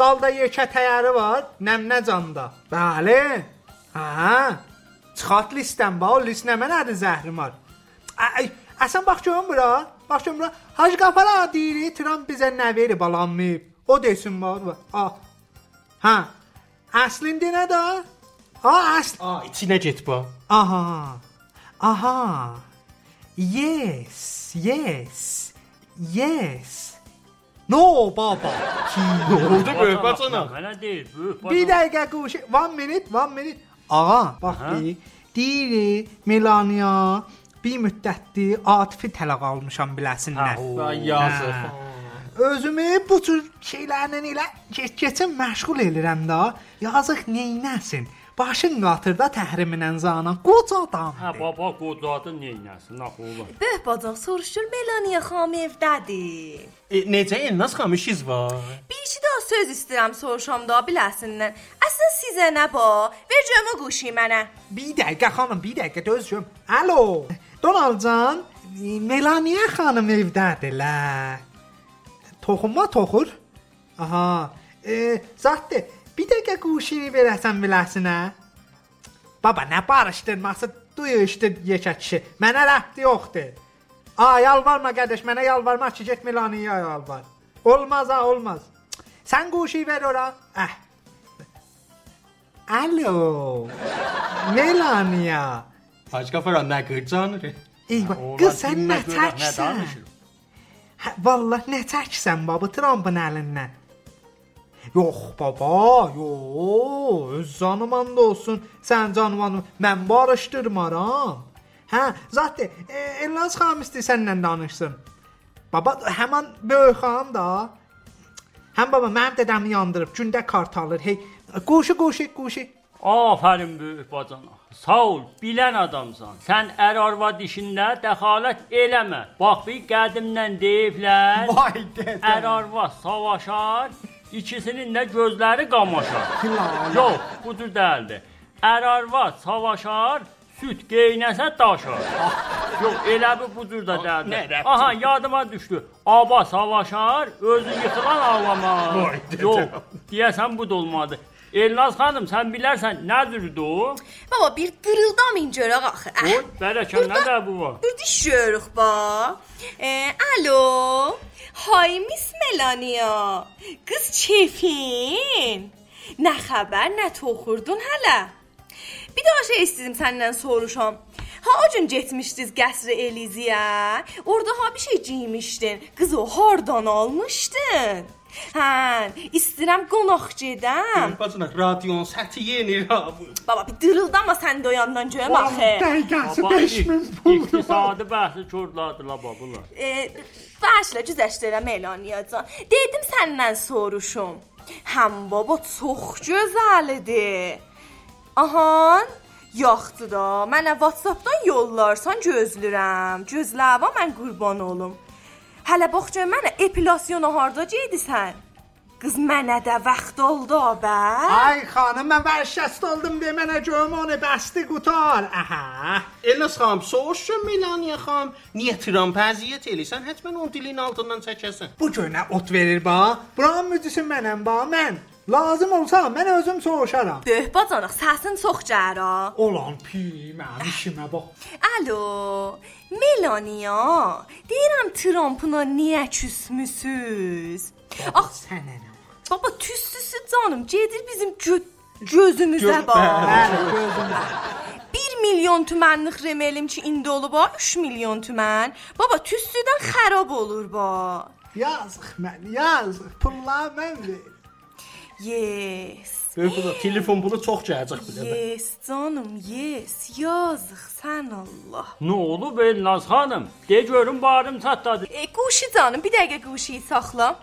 dalda yekə təyəri var, nəmnə canda. Bəli. Hə. Çıxart listəm ba, o list nə mənədir zəhrim var. Ay, əsən bax görüm bura. Bax görüm bura. Hacı Qafara deyir, Trump bizə nə verib alanmayıb. O desin bax. Ha. Hə. Əslində nə də? Ha, əsl. A, içinə get bax. Aha. Aha. Yes, yes. Yes. No baba. Nə oldu böyük bacana? Mənə deyir, böyük bacana. Bir dəqiqə quş. One minute, one minute. Ağa, bax bir. Deyir Melania bir müddətdir Atifi tələq almışam biləsinlər. Vay yazıq. Hə. Özümü bu tür şeylərlə elə get-keçin məşğul elirəm də. Yazıq neynəsin? Başın qatırda təhriminən zanan qoca adam. Hə, baba qocadı neynəsin, axı oğlum. Bəh bacaq soruşur Melania xanım evdədir. E, necə Elnaz xanım işiniz var? Bir iki daha söz istəyirəm soruşam da biləsindən. Əslən sizə nə ba? Ver cəmə quşu mənə. Bir dəqiqə xanım, bir dəqiqə dözüm. Alo. Donalcan, Melania xanım evdədirlər. Toxunma toxur. Aha. E, zattı. Bir dəqiqə quşunu verəsən biləsinə. Baba, nə barışdırması duyuşdu yekə kişi. Mənə rəhti yoxdur. A, yalvarma qardaş, mənə yalvarma ki, get Melaniya yalvar. Olmaz ha, olmaz. Sən quşu ver ora. Əh. Alo. Melania. Hacı Qafaran nə qırcanır? Eyvah, qız sən nə çəksən? Hə, vallah nə çəksən baba Trumpın əlindən? Yox baba, yox. Öz canım and olsun. Sən canım mən barışdırmaram. Hə, zətdə e, Elnaz xanım istəyir səninlə danışsın. Baba, həmin böyük xanım da. Həm baba mənim dədəmi yandırıb, gündə kart alır. Hey, quşu, quşu, quşu. Aferin böyük bacana. Sağ ol, bilən adamsan. Sən ər arvad işində dəxalət eləmə. Bax bir qədimdən deyiblər. Vay dədə. Ər arvad savaşar, ikisinin də gözləri qamaşar. Yox, bu cür deyildi. Ər arvad savaşar, süd geynəsə daşar. Yox, elə bu bu cür də deyildi. Aha, yadıma düşdü. Aba savaşar, özü yıxılan ağlamaz. Yox, deyəsən bu da olmadı. Elnaz xanım, sən bilərsən nədir o? Baba bir dırıldamayın görək axı. Oy, bələkən nə də bu var? Bir düşürük ba. E, alo. Hay Miss Melania. Qız çefin. Nə xəbər, nə toxurdun hələ? Bir daha şey istədim səndən soruşam. Ha o gün getmişdiniz qəsri Eliziya. Orada ha bir şey giymişdin. Qız o hardan almışdın? Hə, istəyirəm qonaq gedəm. Bacana radionun səthi yeni ha bu. Baba bir dırıldama sən də o yandan görəm axı. Dəqiqəsi Baba, 5000 pul. İqtisadi bəhsi körladılar babalar. E, Başla güzəşdirəm Elaniyacan. Dedim səndən soruşum. Həm baba çox gözəlidir. Ahan, yaxdı da. Mənə WhatsApp-dan yollarsan gözlürəm. Gözləvə mən qurban olum. Hələ bax gör mənə epilasyona harda gedisən? Qız mənə də vaxt oldu bə. Ay xanım, mən vərşəst oldum deyə mənə görüm onu bəsti qutar. Aha. Elnaz xanım, soruşun Melania xanım, niyə Trump əziyyət eləyirsən? Həttəmən onun dilinin altından çəkəsən. Bu günə ot verir ba. Buranın müdüsü mənəm ba, mən. Lazım olsa mən özüm soruşaram. Döh bacanaq, səsin çox cəra. Olan pi, mənim işimə bax. Alo, Melania. Deyirəm Trump'una niyə küsmüsüz? Ax, sənə nə? Baba tüstüsü canım, gedir bizim gö gözümüzə Göz- bax. Bəli, gözümüzə. 1 milyon tümənlik remelim ki indi olub ha, 3 milyon tümən. Baba tüstüdən xarab olur ba. Yazıq mən, yazıq. Pullar mən ver. Yes. Böyük bu da telefon pulu çox gələcək bizə. Yes canım, yes. Yazıq sən Allah. Nə olub Elnaz xanım? De görüm barım çatladı. E, quşu canım, bir dəqiqə quşu saxla.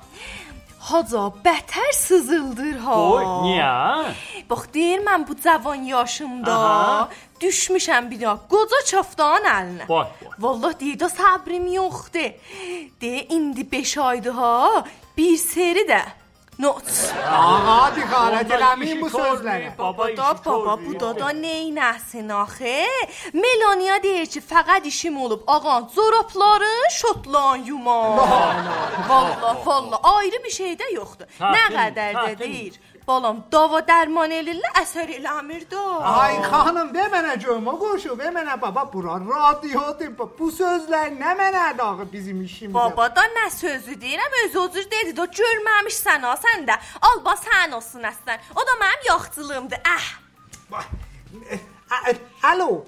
Haca bətər sızıldır ha. Oy, niyə? Bax deyir mən bu cavan yaşımda Aha. düşmüşəm bir daha qoca çafdan əlinə. Bax. Vallah deyir də səbrim yoxdur. De indi 5 aydır ha. Bir seri də. Not. Ağa diqqət eləməyin bu sözlərə. Baba da baba bu da da neynəsin axı? Melania deyir ki, fəqət işim olub. Ağan zorapları şotlan yuma. Vallah vallah ayrı bir şey də yoxdur. Nə Tətin, qədər də tətin. deyir. Balam dava dərman elirlər əsər eləmir də. Ay xanım, de mənə görüm o qoşu, ver mənə baba bura radiodur. bu- sözlər nə mənədir axı bizim işimizə? Baba da nə sözü deyirəm, öz özür dedi də görməmişsən ha sən də. Al bax sən olsun əslən. O da mənim yaxçılığımdır. Əh. Ə- Alo,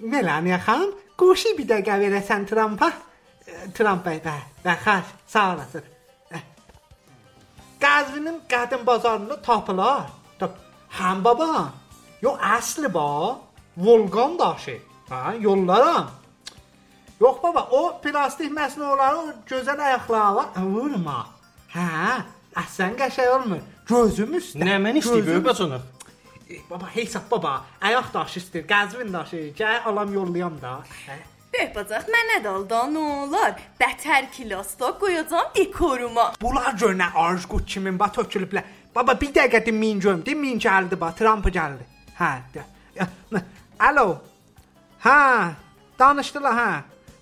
Melania xanım, qoşu bir dəqiqə verəsən Trumpa. Trump bəy, bə, bə, xəş, sağ olasın. Qəzvinin qədim bazarında tapılar. Tap, həm baba. Yo əsli ba. Volqan daşı. Ha, yollaram. Yox baba, o plastik məsnuları, o gözəl ayaqları var. Vurma. Hə, əsən qəşəng olmur. Gözüm üstə. Nə mən istəyir böyük bacanaq? Baba, hesab baba, ayaq daşı istəyir, qəzvin daşı. Gəl alam yollayam da. Hə. Bəhbacaq mənə də oldu, nə olar? Bətər kilosda qoyacam dekoruma. Bunlar gör nə arz qut kimin ba tökülüblər. Baba bir dəqiqə dinməyin görüm. Dinməyin gəldi ba, Trump gəldi. Hə. də. Alo. Hə, danışdılar hə.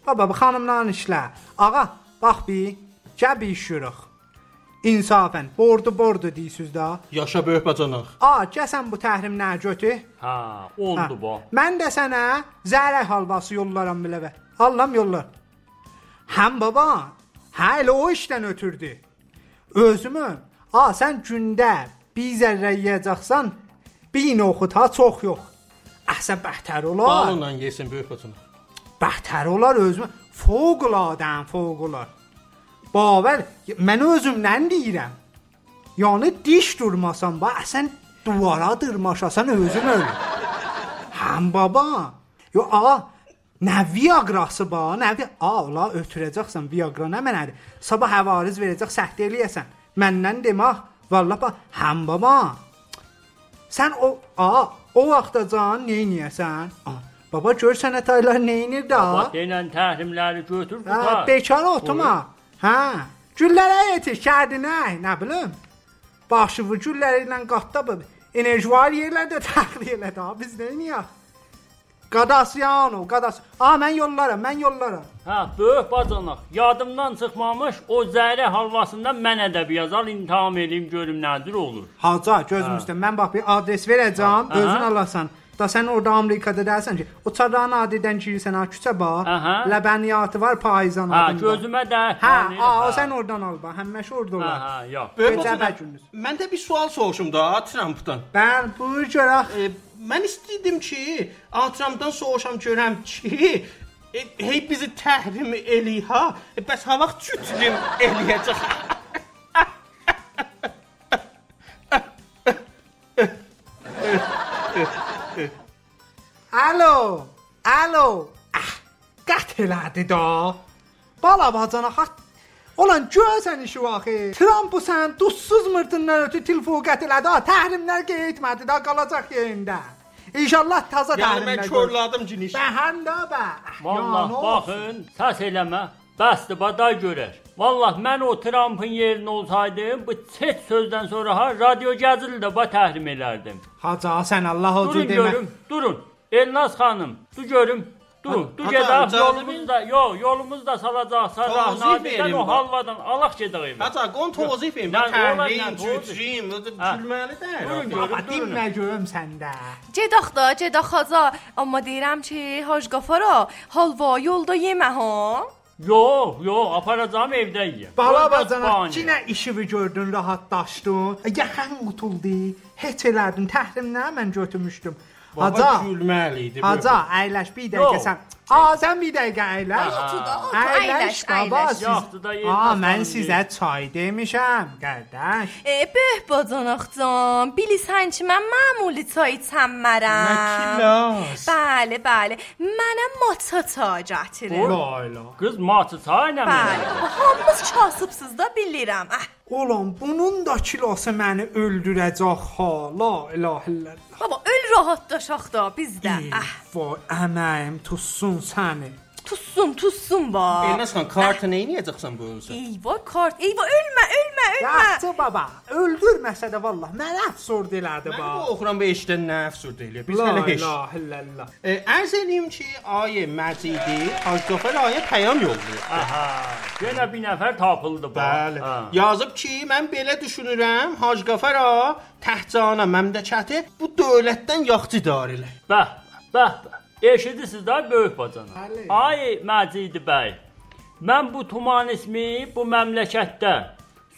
Baba, bu xanımla işlə. Ağa, bax bir, gəl bir işirik. İnsafən, bordu bordu deyirsiniz da. Yaşa böyük bacanaq. A, gəsən bu təhrimləri götür. Hə, oldu bu. Mən də sənə zərək halvası yollaram bilə və. Allam yollar. Həm baba, hə elə o işdən ötürdü. Özümü, a sən gündə bir zərrə yeyəcəksən, bir noxud ha çox yox. Əhsən bəhtər olar. Balonla yesin böyük bacanaq. Bəhtər olar özümü. Fövqəladən fövqəlar. Baver, mən özümdən deyirəm. Yəni diş durmasan, bax sən duvara dırmaşasan özün ölür. Həm baba. Yo ağa, nə Viagrası ba, nə vi a, ola ötürəcəksən Viagra nə mənədir? Sabah həvariz verəcək, səhd eləyəsən. Məndən demə, vallah ba, həm baba. Sən o a, o vaxtacan nə edəsən? Baba gör sənət aylar nə edir da? Bax, denən təhrimləri götür, tutar. bekar oturma. Hə, güllərə yetiş kərdinə, nə bilim. Başıvı gülləri ilə qatda bu. Enerji var yerlərdə təxliyə elə də. Biz nə edəyik? Qadasyano, qadas. A, mən yollaram, mən yollaram. Hə, böyük bacanaq. Yadımdan çıxmamış o zəhri halvasından mənə də bir yazal intiham eləyim görüm nədir olur. Haca, gözümüzdə mən bax bir adres verəcəm, Aha. özün alasan. Da sən orada Amerikada dəsən ki, o çardan adidən girirsən ha küçə bax. Aha. Ləbəniyyatı var payızan Hə, adında. gözümə də. Hə, tanıyır, a, hə. sən oradan al bax. Həmişə orada Hə, olar. hə, yox. Böyük Gecə bacanaq. gündüz. Mən də bir sual soruşum da Trumpdan. Mən buyur görək. E, mən istəyirdim ki, Trumpdan soruşam görəm ki, e, hey bizi təhrim eləyir ha. E, bəs ha vaxt cütrim eləyəcək. Alo, alo. Ah, qət elədi da. Bala bacana xat. Olan görsən işi axı. Trump bu sən duzsuz mırtından ötü telefon qət elədi. ha, Təhrimlər getmədi da qalacaq yerində. İnşallah taza Yəni təhrimlər. mən körladım ciniş. Bəhəndə bə. Vallah baxın, səs eləmə. Bəsdir, baday görər. Vallah mən o Trumpın yerində olsaydım, bu çet sözdən sonra ha radio gəzili də ba təhrim elərdim. Haca sən Allah o Durun demə. görüm, durun. Elnaz xanım, du görüm. Du, du Hata, gedək icazə yolumuzda, yo, yolumuzda salacaq sarah Tavsiyə nadidən verin o halvadan alaq gedək evə. Hətta qon olar, yəni, cütrim, Hə. gülməli deyil. Durun görüm, durun. dinmə görüm səndə. Cedax da, cedax xaza, amma deyirəm ki, Hacı Qafara, halva yolda yemə ha. Yox, yox, aparacağım evdə yeyəm. Bala bacana, yenə işimi gördün, rahatlaşdın. Yaxan qutuldu. Heç elədin, təhrimlə mən götürmüşdüm. Baba gülməli idi. Haca, əyləş bir dəqiqə sən. A, sən bir dəqiqə otur, Əyləş əyləş, baba, siz. Mən sizə çay demişəm, qardaş. E, böh bacanaqcan, bilirsən ki, mən məmuli çay içəmmərəm. Nə kilas? Bəli, bəli. Mənə matcha çay gətirin. La la. Qız matı çay nə Bəli, hamımız kasıbsız da bilirəm. Əh, Oğlum, bunun da kilosu məni öldürəcək ha. La ilahe illallah. baba, öl rahatlaşaq da bizdə. Əh, Vay, əməyim tutsun səni. tussun, tussun va. Elnaz xan, kartı nə edəcəksən bu ölsə? Eyvah kart, eyvah ölmə, ölmə, ölmə. Yaxşı baba, öldürməsə də vallah mənə əfsord elədi Mən ba. bu oxuram 5-dən nə əfsürd eləyir. Biz La hələ heç. ilahe illallah. E, Ərz eləyim ki, ayə Məcidi Hacıqafar ayə pəyam yollayır. Aha, yenə bir nəfər tapıldı bu. Bəli. Hə. Yazıb ki, mən belə düşünürəm, Hacıqafar a təhcana məmləkəti bu dövlətdən yaxçı idarə elə. Bəh, bəh, bəh. Eşidirsiniz də böyük bacana. Bəli. Ay Məcidi bəy. Mən bu tuman ismi bu məmləkətdə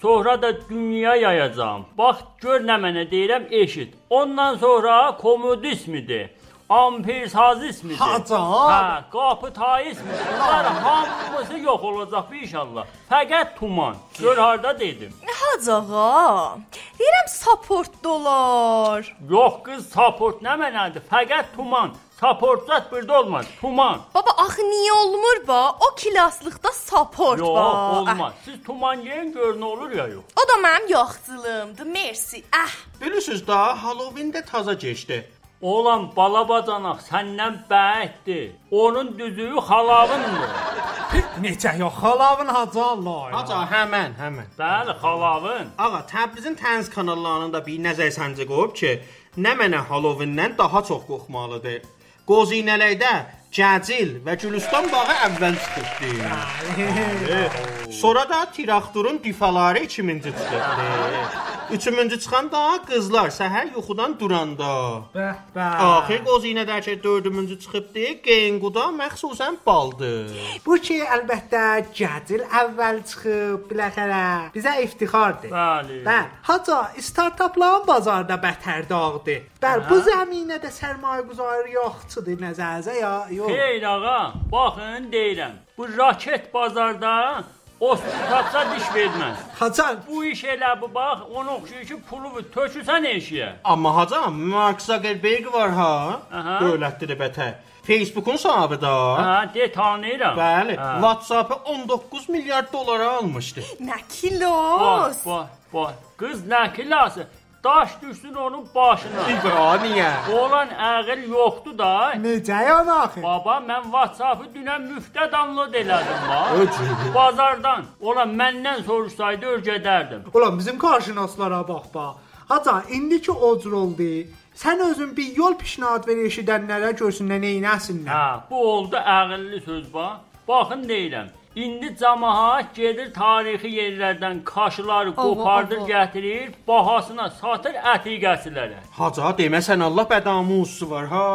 sonra da dünya yayacağam. Bax gör nə mənə deyirəm eşit. Ondan sonra komodismidir. Ampersazismidir. Haca. Hə, qapı taismidir. Bunlar hamısı yox olacaq inşallah. Fəqət tuman. Gör harda dedim. Hacağa. Deyirəm support dolar. Yox qız support nə mənadır? Fəqət tuman. Supportzat burada olmaz. Tuman. Baba axı niyə olmur ba? O klaslıqda support Yox, var. olmaz. Siz tuman yeyin gör nə olur ya yox. O da mənim yoxçuluğumdur. Merci. Ah. Bilirsiniz da Halloween də taza keçdi. Oğlan balabacanaq səndən bəyətdir. Onun düzüyü xalavındır. Necə yox, xalavın hacı Allah. Haca, həmən, həmən. Bəli, xalavın. Ağa, Təbrizin təniz kanallarında bir nəzər səncə qoyub ki, nə mənə Halloween-dən daha çox qorxmalıdır. Qozinələkdə Cəcil və Gülüstan bağı əvvəl çıxıbdı. Sonra da Tiraxturun difaları 2000-ci çıxıbdı. Üçüncü çıxan da qızlar səhər yuxudan duranda. Bəh, bəh. Axir qozinədəki dördüncü çıxıbdı. Genquda məxsusən baldır. Bu ki əlbəttə Cəcil əvvəl çıxıb, biləxərə bizə iftixardır. Bəli. Bəli. Haca startapların bazarda bətər dağdır. Bəli, bu zəminədə sərmayə guzarı yoxçudur nəzərzə ya yox. Xeyr ağa, baxın deyirəm. Bu raket bazarda Ostutsa diş verməz. Hacan, bu iş elə bu bax, ona oxşuyur ki, pulu tökürsən eşiyə. Amma hacam, Mark Zuckerberg var ha? Dövlətdir bətər. Facebookun sahibi da. Ha, de tanıyıram. Bəli, Ha. WhatsApp-ı 19 milyard dolara almışdı. Nə Bax, kilos? bax, bax. Qız nə kilası? Daş düşsün onun başına. İbra niyə? Oğlan ağıl yoxdur da. Necə yana axı? Baba, mən WhatsApp-ı dünən müftə download elədim bax. Bazardan. Oğlan məndən soruşsaydı öyrədərdim. Ulan bizim qarşınaslara bax bax. Haca indi ki o cür oldu. Sən özün bir yol pişnahad ver eşidənlərə görsünlər neynəsinlər. Ha, bu oldu ağıllı söz bax. Baxın deyirəm. İndi cəmaət gedir tarixi yerlərdən kaşıları qopardır, oho. gətirir, bahasına satır ətiqəsilərə. Haca deməsən Allah bədamusu var ha.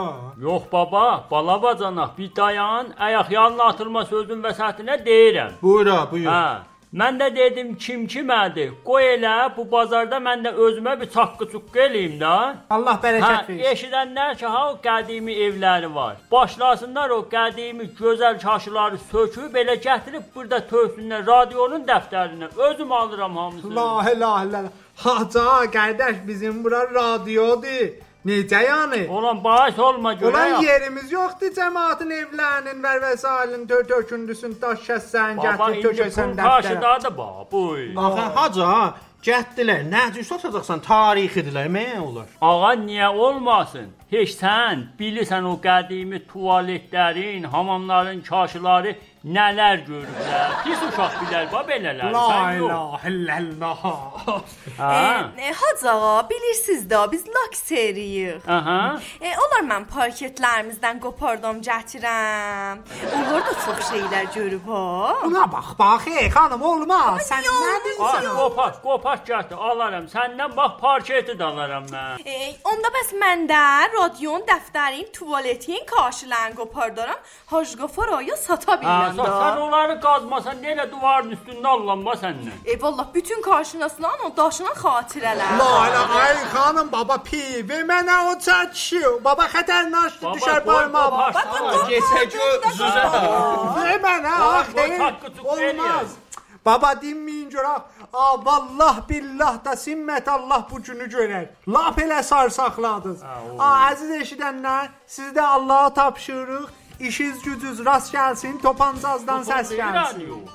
Yox baba, bala bacanaq, bir dayan, ayaq yanına atılma sözün vəsətinə deyirəm. Buyura, buyur. Hə. Mən də dedim kim kimədir? Qoy elə bu bazarda mən də özümə bir çaqqı-çuqqı eləyim də. Allah Hə, bərəkət versin. eşidənlər ki, ha o qədimi evləri var. Başlasınlar o qədimi gözəl çarşıları söküb belə gətirib burada töksünlər radionun dəftərinə. Özüm alıram hamısını. La ilahe illallah. Haca qardaş bizim bura radiodur. Necə yəni? Olan bahis olma görə. Ulan ya. yerimiz yoxdur cəmaatın evlərinin və vəsailin tör tökündüsün daş kəsən, Baba gətir tökəsən dəftərə. qarşıdadır bax. Buy. Axı haca, gəddilər, nə cür satacaqsan tarixidirlər, mən olar. Ağa niyə olmasın? Heç sən bilirsən o qədimi tualetlərin, hamamların kaşıları nələr görüblər. Pis uşaq bilər bax belələr. La ilahe illallah. Ha. E, Hacı ağa, bilirsiniz da biz lakseriyik. Aha. E, onlar mən parketlərimizdən qopardım, gətirəm. Onlar da çox şeylər görüb ha. Buna bax, bax, ey xanım olmaz. Sən nə Ay, deyirsən? qopaç, qopaç gətir, alaram. Səndən bax parketi də alaram mən. E, onda bəs mən də radion, dəftərin, tuvaletin karşılarını qopardıram. Hacqafar aya sata Ha, bilirəm sən onları qazmasan nə elə duvarın üstündə allanma səndən. E, vallah bütün karşınasılan o daşına xatirələr. La ilahe ay xanım baba pi ve mənə o çəkişi. Baba xətərnaşdır, Baba, düşər Baba, Geçəcə üzə. Ve mənə axı tut, olmaz. Baba dinməyin görək. A vallah billah da simmət Allah bu günü görər. Lap elə sarsaqladınız. A əziz eşidənlər, siz də Allah'a tapşırırıq. İşiniz gücüz rast gelsin. Topanızdan ses gelsin.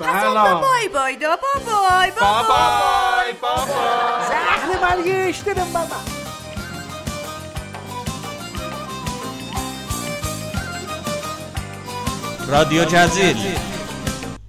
Allah. Bay bay da bay bay. Bay bay. Bay bay. Zehri belge işlerim baba. Radyo Cazil.